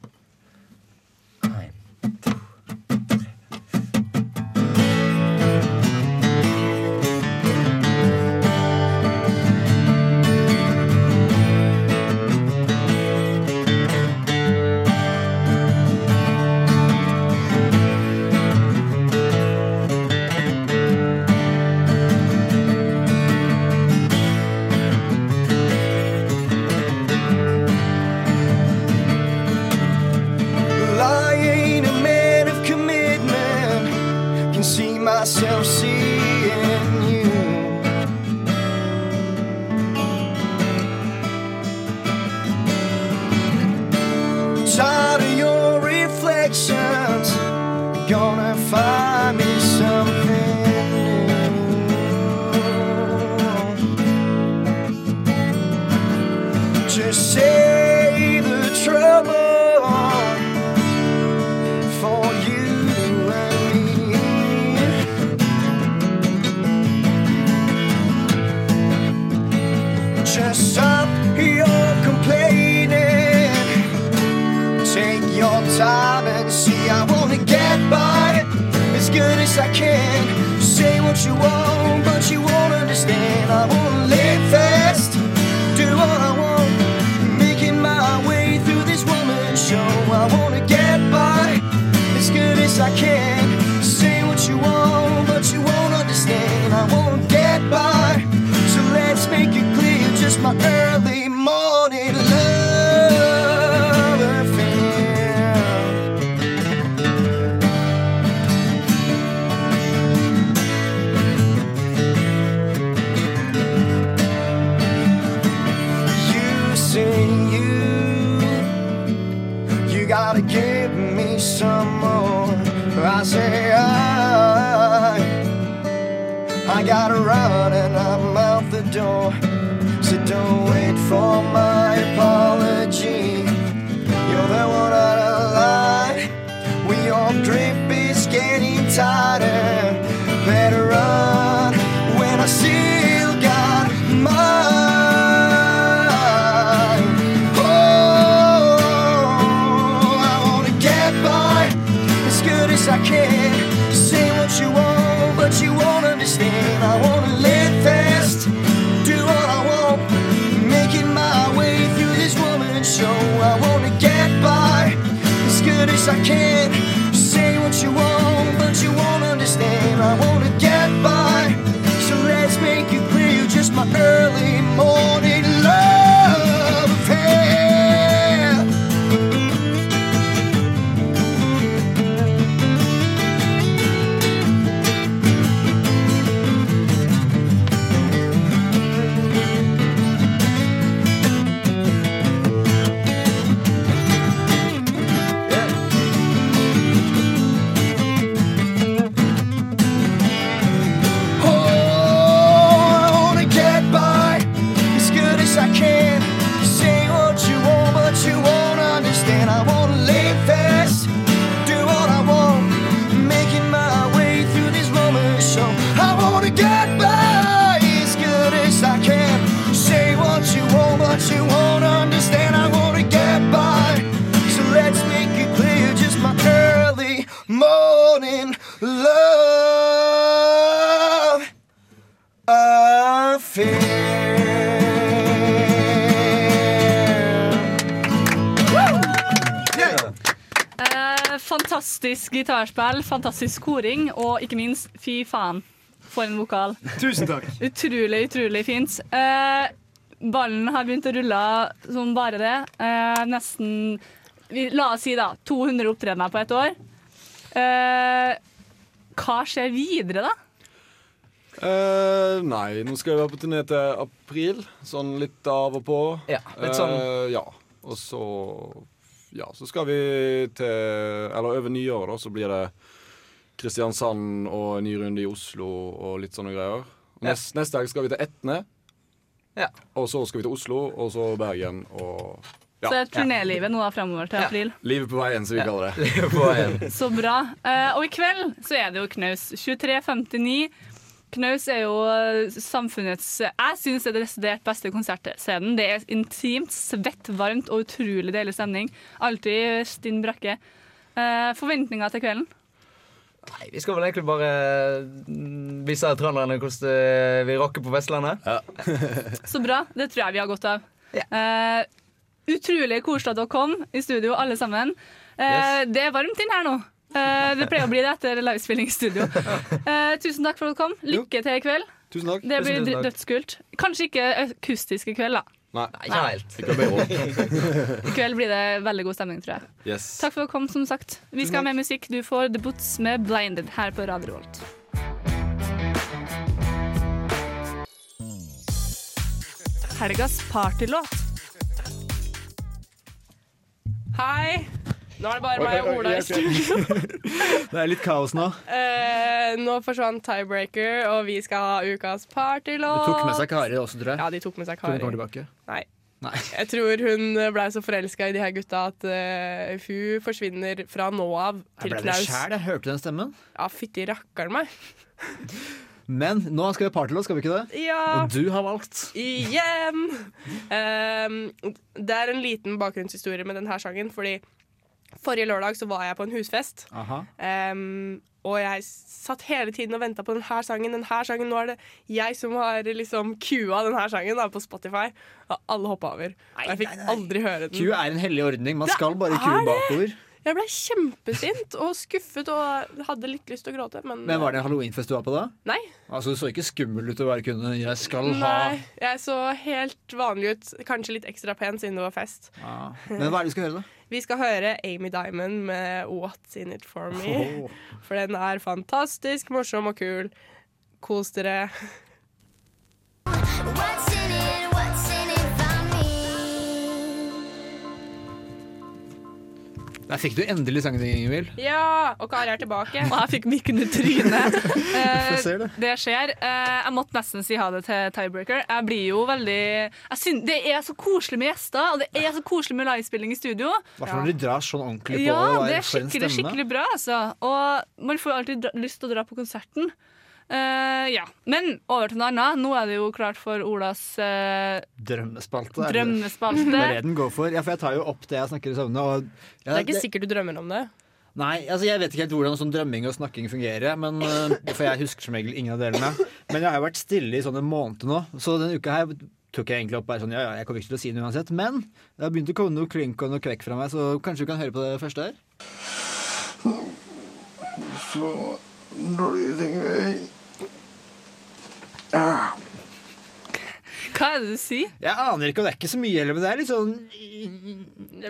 Speaker 7: Door. So don't wait for my apology.
Speaker 1: Fantastisk gitarspill, fantastisk koring, og ikke minst, fy faen, for en vokal.
Speaker 2: Tusen takk.
Speaker 1: Utrolig, utrolig fint. Eh, ballen har begynt å rulle som bare det. Eh, nesten vi, La oss si da 200 opptredener på ett år. Eh, hva skjer videre, da?
Speaker 5: Eh, nei, nå skal jeg være på turné til april. Sånn litt av og på.
Speaker 6: Ja, litt sånn-
Speaker 5: Eh, ja. Og så Ja, så skal vi til Eller over nyåret, da, så blir det Kristiansand og en ny runde i Oslo og litt sånne greier.
Speaker 6: Ja.
Speaker 5: Neste helg skal vi til Etne.
Speaker 6: Ja.
Speaker 5: Og så skal vi til Oslo, og så Bergen og ja.
Speaker 1: Så er turnélivet nå da fremover til april.
Speaker 5: Livet på veien, som vi kaller det.
Speaker 6: Livet på veien.
Speaker 1: Så bra. Uh, og i kveld så er det jo Knaus 23.59. Knaus er jo eh, samfunnets Jeg syns det er desidert beste konsertscenen. Det er intimt, svett, varmt og utrolig deilig stemning. Alltid stinn brakke. Eh, forventninger til kvelden?
Speaker 6: Nei, vi skal vel egentlig bare mm, vise trønderne hvordan vi rocker på Vestlandet.
Speaker 1: Så bra. Det tror jeg vi har godt av. Eh, utrolig koselig at dere kom i studio, alle sammen. Eh, Det er varmt inn her nå. Eh, det pleier å bli det etter livespilling i studio. Eh, tusen takk for at du kom. Lykke til i kveld.
Speaker 5: Tusen takk.
Speaker 1: Det blir
Speaker 6: Tusen takk.
Speaker 1: dødskult. Kanskje ikke akustisk i kveld, da.
Speaker 5: Nei.
Speaker 6: Ikke helt.
Speaker 1: I kveld blir det veldig god stemning, tror jeg.
Speaker 5: Yes.
Speaker 1: Takk for at du kom, som sagt. Vi skal ha mer musikk. Du får The Boots med 'Blinded' her på Radio Volt. Helgas partylåt.
Speaker 3: Hei! Nå er det bare meg og Ola i studio.
Speaker 2: Det er litt kaos nå.
Speaker 3: Eh, nå forsvant tiebreaker, og vi skal ha ukas
Speaker 2: De tok med seg Kari også, tror jeg.
Speaker 3: Ja, de tok med seg
Speaker 2: Tror hun
Speaker 3: Kari.
Speaker 2: kommer tilbake.
Speaker 3: Nei.
Speaker 2: Nei.
Speaker 3: Jeg tror hun blei så forelska i de her gutta at uh, hun forsvinner fra nå av til Jeg
Speaker 2: ble det
Speaker 3: knaus.
Speaker 2: sjæl, jeg hørte den stemmen.
Speaker 3: Ja, fytti rakkeren meg.
Speaker 2: Men nå skal vi ha partylåt, skal vi ikke det?
Speaker 3: Ja.
Speaker 2: Og du har valgt.
Speaker 3: Igjen! um, det er en liten bakgrunnshistorie med denne sangen, fordi forrige lørdag så var jeg på en husfest.
Speaker 2: Aha.
Speaker 3: Ehm, og jeg satt hele tiden og venta på denne sangen. Denne sangen, Nå er det jeg som har liksom cua denne sangen da, på Spotify. Og alle hoppa over. Og jeg fikk aldri høre den.
Speaker 2: Q er en hellig ordning. Man
Speaker 3: Det
Speaker 2: skal bare kue bakover.
Speaker 3: Jeg ble kjempesint og skuffet og hadde litt lyst til å gråte, men
Speaker 2: Men var det en halloweenfest du var på da?
Speaker 3: Nei.
Speaker 2: Altså, Du så ikke skummel ut å være kunde. 'jeg skal ha'.
Speaker 3: Nei, jeg så helt vanlig ut. Kanskje litt ekstra pen siden det var fest.
Speaker 2: Ja. Men hva er det vi skal høre, da?
Speaker 3: Vi skal høre Amy Diamond med 'What's In It For Me'. For den er fantastisk morsom og kul. Kos dere.
Speaker 8: What's in it?
Speaker 2: Der fikk du endelig sangen din, Ingvild.
Speaker 3: Ja, og Kari er tilbake.
Speaker 1: Og jeg fikk mikken i trynet. Eh,
Speaker 2: det.
Speaker 1: det skjer. Eh, jeg måtte nesten si ha det til tiebreaker. Jeg blir jo veldig jeg synes, Det er så koselig med gjester, og det er så koselig med livespilling i studio.
Speaker 2: I hvert fall når de drar sånn ordentlig på.
Speaker 1: Ja, det er skikkelig, skikkelig bra, altså. Og man får alltid dra lyst til å dra på konserten. Eh, ja. Men over til noe annet. Nå er det jo klart for Olas uh,
Speaker 2: Drømmespalte. er det.
Speaker 1: drømmespalte.
Speaker 2: Det er det den går for. Ja, for jeg tar jo opp det jeg snakker i søvne. Og, ja,
Speaker 3: Det er ikke sikkert du drømmer om det.
Speaker 2: Nei, altså jeg vet ikke helt hvordan sånn drømming og snakking fungerer. Men, øh, for jeg husker som regel ingen av delene. Men jeg har jo vært stille i sånn en måned nå, så denne uka her tok jeg egentlig opp bare sånn Ja, ja, jeg kommer ikke til å si noe uansett. Men det har begynt å komme noe klink og noe kvekk fra meg, så kanskje du kan høre på det første her?
Speaker 7: Så dårlige
Speaker 1: Hva er det du sier?
Speaker 2: Jeg aner ikke, og det er ikke så mye heller, men det er litt sånn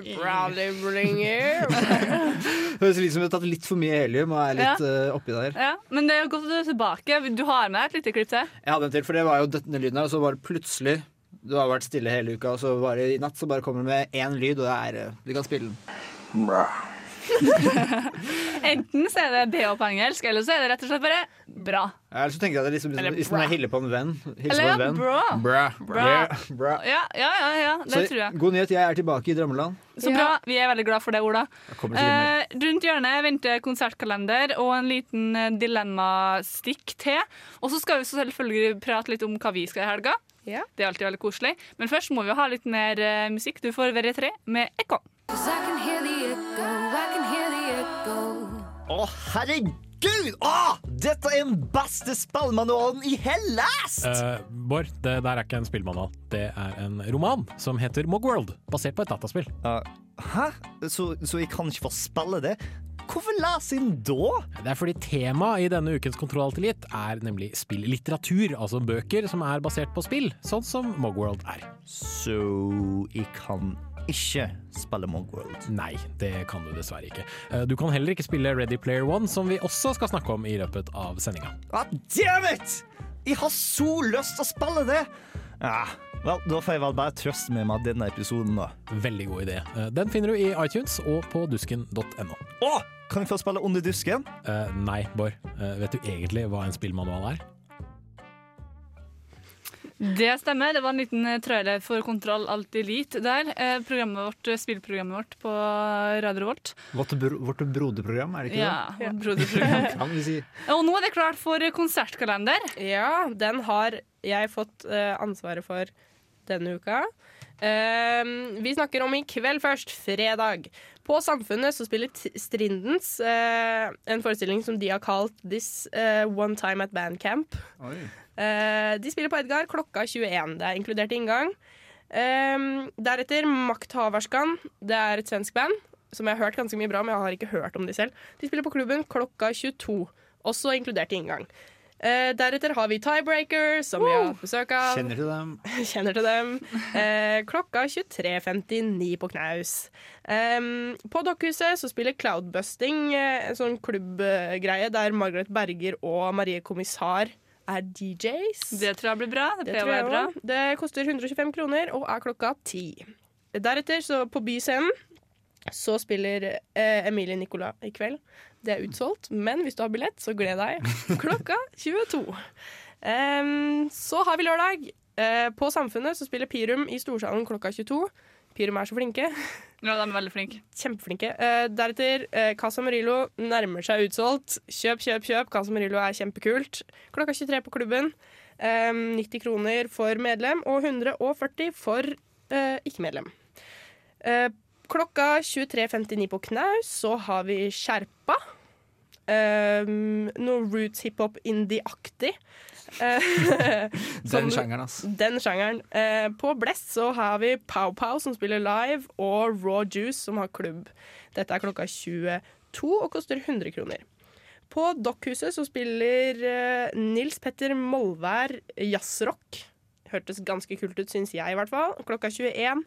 Speaker 2: Høres ut som du har tatt litt for mye helium og er litt
Speaker 1: Ja.
Speaker 2: eh, oppi der.
Speaker 1: Ja, men det er jo godt at du er tilbake. Du har med et lite klipp til.
Speaker 2: Jeg hadde en til, for det var jo denne lyden her, og så bare plutselig Du har vært stille hele uka, og så bare i natt så bare kommer det med én lyd, og det er eh, Vi kan spille den.
Speaker 1: Enten så er det BH på engelsk, eller så er det rett og slett bare bra.
Speaker 2: Eller så tenker jeg at det er liksom,
Speaker 1: Eller
Speaker 2: liksom, liksom jeg hilser på en venn.
Speaker 1: Eller
Speaker 2: på en
Speaker 1: ja,
Speaker 2: venn.
Speaker 1: bra.
Speaker 2: Bra.
Speaker 1: Bra.
Speaker 2: Yeah, bra.
Speaker 1: Ja, ja, ja, ja det
Speaker 2: Så
Speaker 1: tror jeg.
Speaker 2: god nyhet, jeg er tilbake i drømmeland.
Speaker 1: Så bra. Vi er veldig glad for det, Ola. Eh, rundt hjørnet venter konsertkalender og en liten eh, dilemmastikk til. Og så skal vi selvfølgelig prate litt om hva vi skal i helga. Det er alltid veldig koselig. Men først må vi ha litt mer uh, musikk. Du får være tre med Ekko.
Speaker 9: Å, herregud! Oh, dette er den beste spillmanualen i Hellas!
Speaker 10: Uh, Bård, det der er ikke en spillmanual. Det er en roman som heter Mogworld, basert på et dataspill.
Speaker 9: hæ? Så, så jeg kan ikke få spille det? Hvorfor lese inn da?
Speaker 10: Det er fordi temaet i denne ukens Kontroll litt er nemlig spillitteratur, altså bøker som er basert på spill, sånn som Mogworld er.
Speaker 9: Så jeg kan ikke spille Mogworld?
Speaker 10: Nei, det kan du dessverre ikke. Eh, Du kan heller ikke spille Ready Player One, som vi også skal snakke om i løpet av sendinga.
Speaker 9: Ah, damn it! Jeg har så lyst til å spille det! Ja, vel, da får jeg vel bare trøste meg med denne episoden, da.
Speaker 10: Veldig god idé. Eh, Den finner du i iTunes og på dusken.no.
Speaker 9: Kan vi få spille Under dusken?
Speaker 10: Eh, nei, Bård. Eh, vet du egentlig hva en spillmanual er?
Speaker 1: Det stemmer. Det var en liten eh, trailer for Kontroll Alt Elite der. Eh, programmet vårt, eh, spillprogrammet vårt på Radio Volt.
Speaker 2: Vårt, bro vårt broderprogram, er det ikke
Speaker 1: Ja,
Speaker 2: det?
Speaker 1: vårt broderprogram.
Speaker 2: kan vi si.
Speaker 1: Og nå er det klart for konsertkalender.
Speaker 3: Ja, den har jeg fått ansvaret for denne uka. Ehm, vi snakker om i kveld først, fredag. På Samfunnet så spiller Strindens eh, en forestilling som de har kalt This eh, One Time at Bandcamp. Eh, de spiller på Edgar klokka 21. Det er inkludert inngang. Ehm, deretter Makthaverskan. Det er et svensk band som jeg har hørt ganske mye bra om. Jeg har ikke hørt om de selv. De spiller på klubben klokka 22. Også inkludert inngang. Eh, deretter har vi Tiebreaker, som vi har hatt besøk av.
Speaker 2: Kjenner til dem.
Speaker 3: Kjenner til dem. Uh, klokka 23.59 på knaus. Um, på Dokkhuset så spiller Cloudbusting, uh, en sånn klubbgreie der Margaret Berger og Marie Kommissar er DJs.
Speaker 1: Det tror jeg blir bra. Det
Speaker 3: Det, jeg
Speaker 1: bra.
Speaker 3: det koster 125 kroner og er klokka 10. Deretter, så på Byscenen, så spiller Emilie Nicolas i kveld. Det er utsolgt, men hvis du har billett, så gled deg. Klokka 22. Um, så har vi lørdag. Uh, på Samfunnet så spiller Pirum i Storsalen klokka 22. Pirum er så flinke.
Speaker 1: Ja, de er veldig flinke.
Speaker 3: Kjempeflinke. Uh, deretter uh, Casa Murillo nærmer seg utsolgt. Kjøp, kjøp, kjøp. Casa Murillo er kjempekult. Klokka 23 på klubben. Um, 90 kroner for medlem og 140 for uh, ikke-medlem. Eh, klokka 23.59 på Knaus så har vi Skjerpa. Um, noe roots hiphop indie-aktig. Eh,
Speaker 2: Den sjangeren, ass.
Speaker 3: Den sjangeren. Uh, på Blest så har vi Pow Pow som spiller live, og Raw Juice som har klubb. Dette er klokka 22 og koster 100 kroner. På Dokkhuset så spiller uh, Nils Petter Molvær jazzrock. Hørtes ganske kult ut, syns jeg i hvert fall. Klokka 21.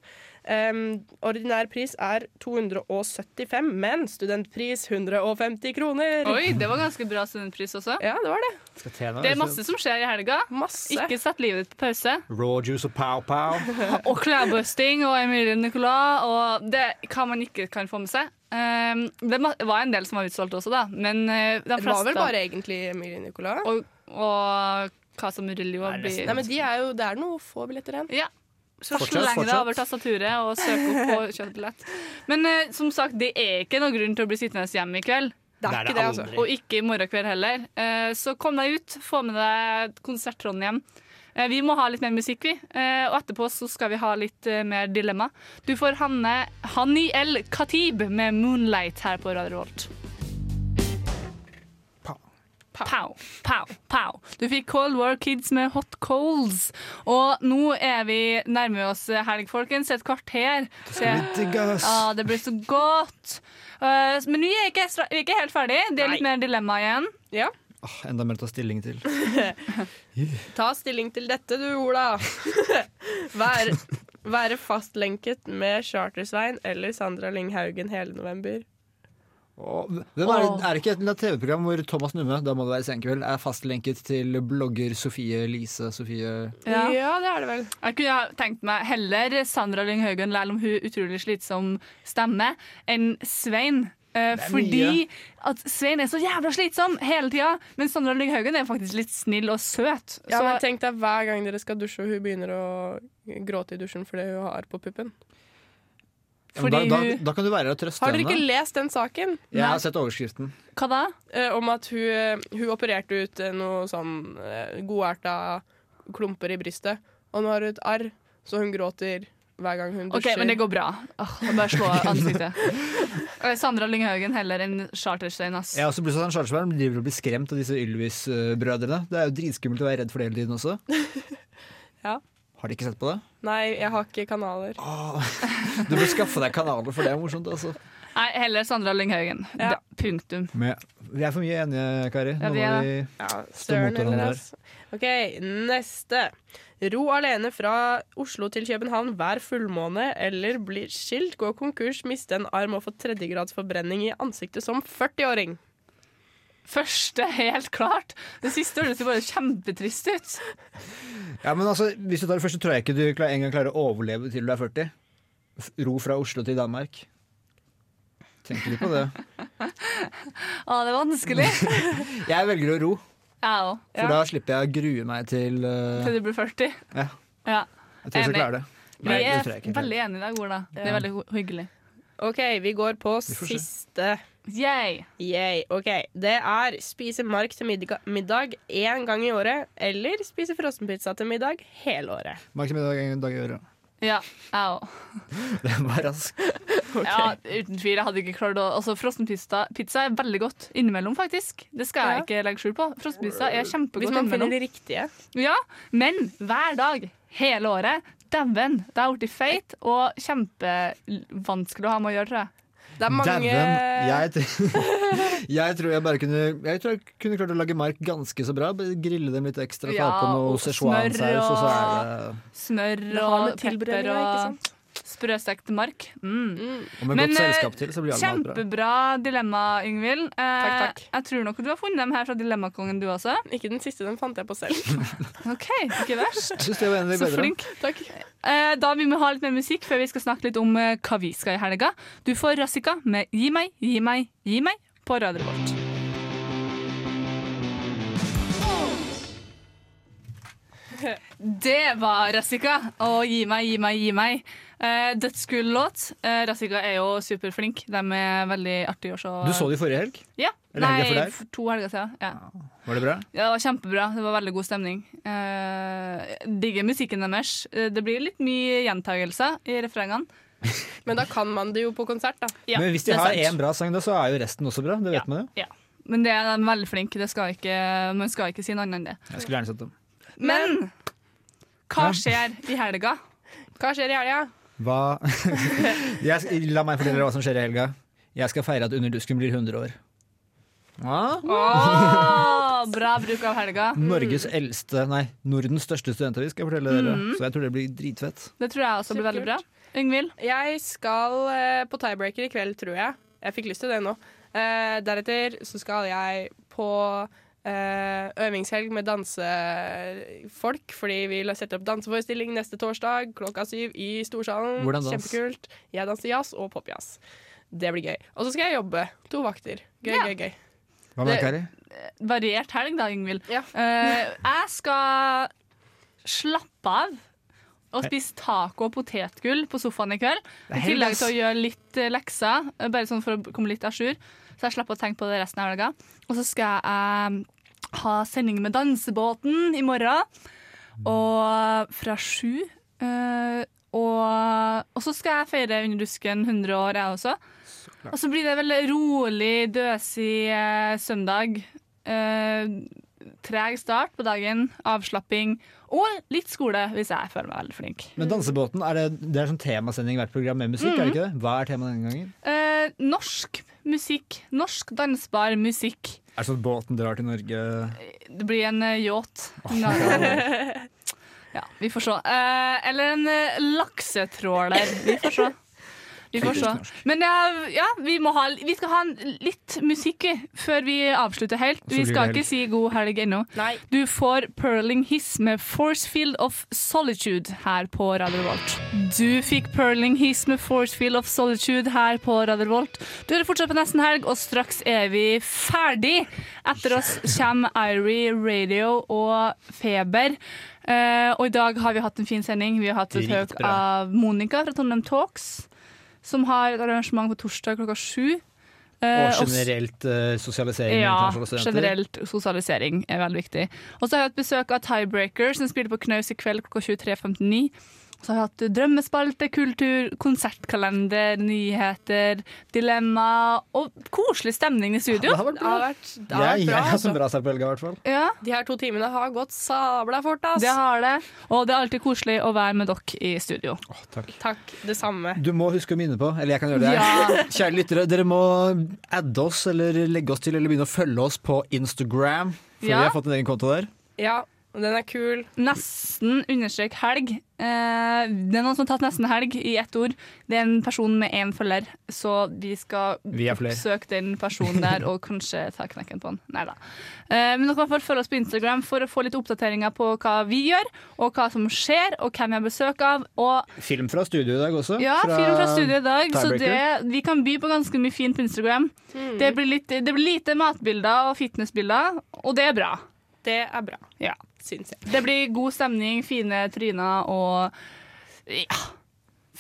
Speaker 3: Um, ordinær pris er 275, men studentpris 150 kroner.
Speaker 1: Oi, det var ganske bra studentpris også.
Speaker 3: Ja, det var det.
Speaker 2: Skal tjene,
Speaker 1: Det er masse som skjer i helga. Ikke sett livet ditt på pause.
Speaker 2: Raw juice og pow pow.
Speaker 1: Og klærbusting og Emilie Nicolas og det hva man ikke kan få med seg. Um, det var en del som var utsolgt også, da. Men uh, de
Speaker 3: Det var vel bare egentlig Emilie Nicolas.
Speaker 1: Og, og Casa Murillo blir
Speaker 3: Nei, men de er jo, Det er noen få billetter igjen.
Speaker 1: Ja. Så
Speaker 3: Fortsatt,
Speaker 1: sleng deg over tastaturet og søk opp på kjøpebillett. Men eh, som sagt, det er ikke noen grunn til å bli sittende hjemme i kveld.
Speaker 3: Det er Det er ikke det, altså.
Speaker 1: Og ikke i morgen kveld heller. Eh, så kom deg ut, få med deg konsert Trondheim. Eh, vi må ha litt mer musikk, vi. Eh, og etterpå så skal vi ha litt eh, mer dilemma. Du får Hanne Hanni El Khatib med 'Moonlight' her på Radio Revolt. Pow, pow, pow. Du fikk Cold War Kids med Hot Coals. Og nå er vi nærmer oss helg, folkens. Et kvarter.
Speaker 2: skal bli digg, ass.
Speaker 1: Ja, det blir så godt. Eh, men vi er ikke, vi er ikke helt ferdig. Det er litt mer dilemma igjen.
Speaker 3: Ja.
Speaker 2: Oh, enda mer å ta stilling til.
Speaker 3: Ta stilling til dette, du, Ola. Vær, være fastlenket med Chartersvein eller Sandra Lynghaugen hele november.
Speaker 2: Hvem er, det, er det ikke et TV-program hvor Thomas Numme da må det være senkveld, er fastlenket til blogger Sofie Lise Sofie
Speaker 1: Ja.
Speaker 3: det er det vel.
Speaker 1: Jeg kunne ha tenkt meg heller Sandra Lyng Haugen, selv om hun utrolig slitsom stemme, enn Svein. Eh, fordi at Svein er så jævla slitsom hele tida, men Sandra Lyng Haugen er faktisk litt snill og søt.
Speaker 3: Ja,
Speaker 1: så
Speaker 3: men Tenk deg hver gang dere skal dusje og hun begynner å gråte i dusjen fordi hun har på puppen.
Speaker 2: Da, da, da kan du være her og trøste henne.
Speaker 3: Har dere ikke
Speaker 2: henne.
Speaker 3: lest den saken?
Speaker 2: Jeg har sett overskriften.
Speaker 1: Hva da?
Speaker 3: Eh, om at hun, eh, hun opererte ut eh, noe sånn eh, godarta klumper i brystet, og nå har hun et arr, så hun gråter hver gang hun
Speaker 1: OK, men det går bra. Åh, jeg bare slå ansiktet. Sandra Lynghaugen heller enn Charterstein, ass.
Speaker 2: Jeg også pluss sånn Charlesberg driver og blir skremt av disse Ylvis-brødrene. Det er jo dritskummelt å være redd for det hele tiden også.
Speaker 3: Ja.
Speaker 2: Har de ikke sett på det?
Speaker 3: Nei, jeg har ikke kanaler.
Speaker 2: Du bør skaffe deg kanaler, for det er morsomt. altså.
Speaker 1: Nei, heller Sandra Lynghaugen.
Speaker 3: Ja.
Speaker 1: Punktum.
Speaker 2: Men vi er for mye enige, Kari.
Speaker 1: Ja,
Speaker 2: Nå
Speaker 1: er.
Speaker 2: må vi
Speaker 3: Ja,
Speaker 2: stå mot hverandre.
Speaker 3: ass. OK, neste. Ro alene fra Oslo til København hver fullmåne, eller bli skilt, gå konkurs, miste en arm og få tredjegrads forbrenning i ansiktet som 40-åring.
Speaker 1: Første, helt klart. Det siste høres jo bare kjempetrist ut.
Speaker 2: Ja, men altså, Hvis du tar det første, tror jeg ikke du en engang klarer å overleve til du er 40. Ro fra Oslo til Danmark. Tenker litt på det.
Speaker 1: Å, det er vanskelig.
Speaker 2: Jeg velger å ro,
Speaker 1: Jeg òg.
Speaker 2: for da slipper jeg å grue meg til uh,
Speaker 1: Til du blir 40.
Speaker 2: Ja.
Speaker 1: Ja.
Speaker 2: Jeg tror jeg skal klare det.
Speaker 1: Vi
Speaker 2: Nei, vi
Speaker 1: er veldig enige i dag, Ola. Det er
Speaker 3: Ja.
Speaker 1: veldig hyggelig.
Speaker 3: OK, vi går på
Speaker 2: siste se.
Speaker 3: siste.
Speaker 1: Yay.
Speaker 3: Yay. OK. Det er spise mark til middag- én gang i året, eller spise frossenpizza til middag hele året.
Speaker 2: Mark til middag en dag i året.
Speaker 1: Ja, jeg òg.
Speaker 2: Det var raskt.
Speaker 1: Ja, uten tvil. Jeg hadde ikke klart å Altså, Frossenpizza pizza er veldig godt innimellom, faktisk. Det skal jeg
Speaker 3: Ja.
Speaker 1: ikke legge skjul på. Frossenpizza er kjempegodt
Speaker 3: Hvis man finner
Speaker 1: innimellom.
Speaker 3: de riktige.
Speaker 1: Ja, men hver dag, hele året, dæven, det er blitt feit og kjempevanskelig å ha med å gjøre, tror jeg.
Speaker 3: Det er mange
Speaker 2: Jeg, tr- jeg tror jeg bare kunne Jeg tror jeg kunne klart å lage mark ganske så bra. Grille dem litt ekstra, ta
Speaker 1: Ja,
Speaker 2: på noe
Speaker 1: og
Speaker 2: Szechuan-saus,
Speaker 1: smør
Speaker 2: og så er det
Speaker 1: Smør og pepper
Speaker 3: og, ikke
Speaker 1: og sprøstekt mark. Mm.
Speaker 2: Og med
Speaker 1: Men,
Speaker 2: godt
Speaker 1: eh,
Speaker 2: selskap til, så blir alt bra.
Speaker 1: Kjempebra dilemma, Yngvild. Eh,
Speaker 3: Takk, takk.
Speaker 1: Jeg tror nok du har funnet dem her fra Dilemmakongen, du også.
Speaker 3: Ikke den siste, den fant jeg på selv.
Speaker 1: OK, ikke verst.
Speaker 2: Jeg synes det var en av de
Speaker 1: Så
Speaker 2: bedre.
Speaker 1: flink.
Speaker 3: Takk.
Speaker 1: Eh, da vil vi ha litt mer musikk før vi skal snakke litt om eh, hva vi skal i helga. Du får Rassika med Gi meg, gi meg, gi meg på Radio Revolt. Det var Rassika og Gi meg, gi meg, gi meg. Uh, Dødskul låt. Uh, Rassika er jo superflink. De er veldig artige å se.
Speaker 2: Du så de forrige helg?
Speaker 1: Ja.
Speaker 2: Eller
Speaker 1: Nei, for to helger siden. Ja.
Speaker 2: Var det bra?
Speaker 1: Ja, det var kjempebra. Det var veldig god stemning. Uh, digger musikken deres. Eh, Det blir litt mye gjentagelser i refrengene.
Speaker 3: Men da kan man det jo på konsert, da.
Speaker 1: Ja,
Speaker 2: Men hvis de har én bra sang, da, så er jo resten også bra. Det vet man jo.
Speaker 1: Ja. Men det er de veldig flinke. Det skal ikke, man skal ikke si noe annet enn det.
Speaker 2: Jeg skulle gjerne sett dem.
Speaker 1: Men hva skjer i helga?
Speaker 3: Hva skjer i helga?
Speaker 2: Hva jeg, La meg fortelle dere hva som skjer i helga. Jeg skal feire at Under dusken blir 100 år. Ah.
Speaker 1: Åh, bra bruk av helga.
Speaker 2: Norges eldste, nei, Nordens største studentavis, skal jeg fortelle dere.
Speaker 1: Mhm.
Speaker 2: Så jeg tror det blir dritfett.
Speaker 1: Det tror jeg også blir veldig bra. Yngvild?
Speaker 3: Jeg skal eh, på tiebreaker i kveld, tror jeg. Jeg fikk lyst til det nå. Eh, deretter så skal jeg på øvingshelg med dansefolk, fordi vi setter opp danseforestilling neste torsdag klokka syv i Storsalen.
Speaker 2: Dans?
Speaker 3: Kjempekult. Jeg danser jazz og popjazz. Det blir gøy. Og så skal jeg jobbe. To vakter. Gøy,
Speaker 1: Ja.
Speaker 3: gøy, gøy.
Speaker 2: Hva med
Speaker 1: Det-
Speaker 2: Kari?
Speaker 1: Variert helg, da, Yngvild.
Speaker 3: Ja.
Speaker 1: Uh, jeg skal slappe av og spise taco og potetgull på sofaen i kveld. I tillegg til å gjøre litt eh, lekser, eh, bare sånn for å komme litt à jour. Så jeg slipper å tenke på det resten av helga. Og så skal jeg eh, ha sending med Dansebåten i morgen. Og fra sju. eh, og, og så skal jeg feire Under dusken 100 år, jeg også. Og så blir det veldig rolig, døsig eh, søndag. eh, treg start på dagen, avslapping og litt skole, hvis jeg føler meg veldig flink.
Speaker 2: Men Dansebåten, er det, det er sånn temasending hvert program med musikk, er det ikke det? Hva er temaet denne gangen?
Speaker 1: Eh, norsk musikk. Norsk dansbar musikk.
Speaker 2: Er det sånn at båten drar til Norge?
Speaker 1: Det blir en uh, yacht. ja, vi får se. Eh, eller en eh, laksetråler. Vi får se. Vi får se. Men ja, ja vi, må ha, vi skal ha en, litt musikk vi, før vi avslutter helt. Vi skal ikke si god helg ennå. Du får Perling Hiss med Forcefield of Solitude her på Radio Volt. Du fikk Perling Hiss med Forcefield of Solitude her på Radio Volt. Du hører fortsatt på nesten helg, og straks er vi ferdig. Etter oss kommer Irie Radio og Feber. Eh, og i dag har vi hatt en fin sending. Vi har hatt besøk
Speaker 2: Dritbra.
Speaker 1: av Monica fra Trondheim Talks, som har et arrangement på torsdag klokka sju. Eh,
Speaker 2: Og generelt eh, sosialisering
Speaker 1: ja, generelt sosialisering er veldig viktig. Og så har jeg hatt besøk av Tiebreaker, som spiller på Knaus i kveld klokka 23.59. Så har vi hatt drømmespalte, kultur, konsertkalender, nyheter, dilemma og koselig stemning i studio.
Speaker 2: Det har vært bra.
Speaker 3: Det har vært, det har
Speaker 2: Jeg,
Speaker 3: vært bra.
Speaker 2: jeg har
Speaker 3: altså.
Speaker 2: så bra på helga, i hvert fall.
Speaker 1: Ja,
Speaker 3: De her to timene har gått sabla fort, ass.
Speaker 1: det har det. Og det er alltid koselig å være med dere i studio.
Speaker 3: Takk, takk. det samme.
Speaker 2: Du må huske å minne på, eller jeg kan gjøre det.
Speaker 1: Ja.
Speaker 2: Kjære lyttere, dere må adde oss eller legge oss til eller begynne å følge oss på Instagram. For
Speaker 1: Ja.
Speaker 2: vi har fått en egen konto der.
Speaker 3: Ja, den er kul.
Speaker 1: Nesten understrek helg. Eh, det er noen som har tatt nesten helg i ett ord. Det er en person med én følger, så vi skal
Speaker 2: Vi
Speaker 1: oppsøke den personen der og kanskje ta knekken på han. Nei da. Eh, men dere kan følge oss på Instagram for å få litt oppdateringer på hva vi gjør, og hva som skjer, og hvem vi har besøk av. Og
Speaker 2: Film fra studio i dag også.
Speaker 1: ja, film fra studio i dag, så det, vi kan by på ganske mye fint på Instagram. Det, blir litt, det blir lite matbilder og fitnessbilder, og det er bra.
Speaker 3: Det er bra,
Speaker 1: Ja.
Speaker 3: Syns jeg.
Speaker 1: Det blir god stemning, fine tryner og ja,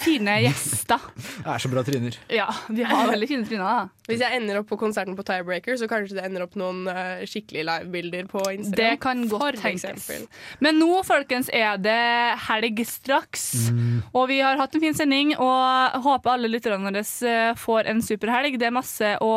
Speaker 1: fine gjester.
Speaker 2: Det er så bra tryner.
Speaker 1: Ja, vi har veldig fine tryner. da.
Speaker 3: Hvis jeg ender opp på konserten på Tiebreaker, så kanskje det ender opp noen uh, skikkelige livebilder på Instagram.
Speaker 1: Det kan godt
Speaker 3: For
Speaker 1: tenkes.
Speaker 3: eksempel.
Speaker 1: Men nå, folkens, er det helg straks. Og vi har hatt en fin sending, og håper alle lytterne våre eh, får en super helg. Det er masse å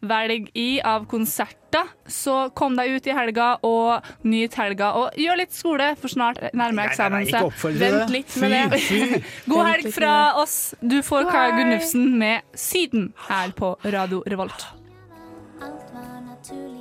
Speaker 1: velg i av konserter, så kom deg ut i helga og nyt helga. Og gjør litt skole, for snart nærmer eksamen seg.
Speaker 3: Vent litt med det.
Speaker 1: God helg fra oss. Du får
Speaker 3: Kaja
Speaker 1: Gunnufsen med Syden her på Radio Revolt. Alt var naturlig.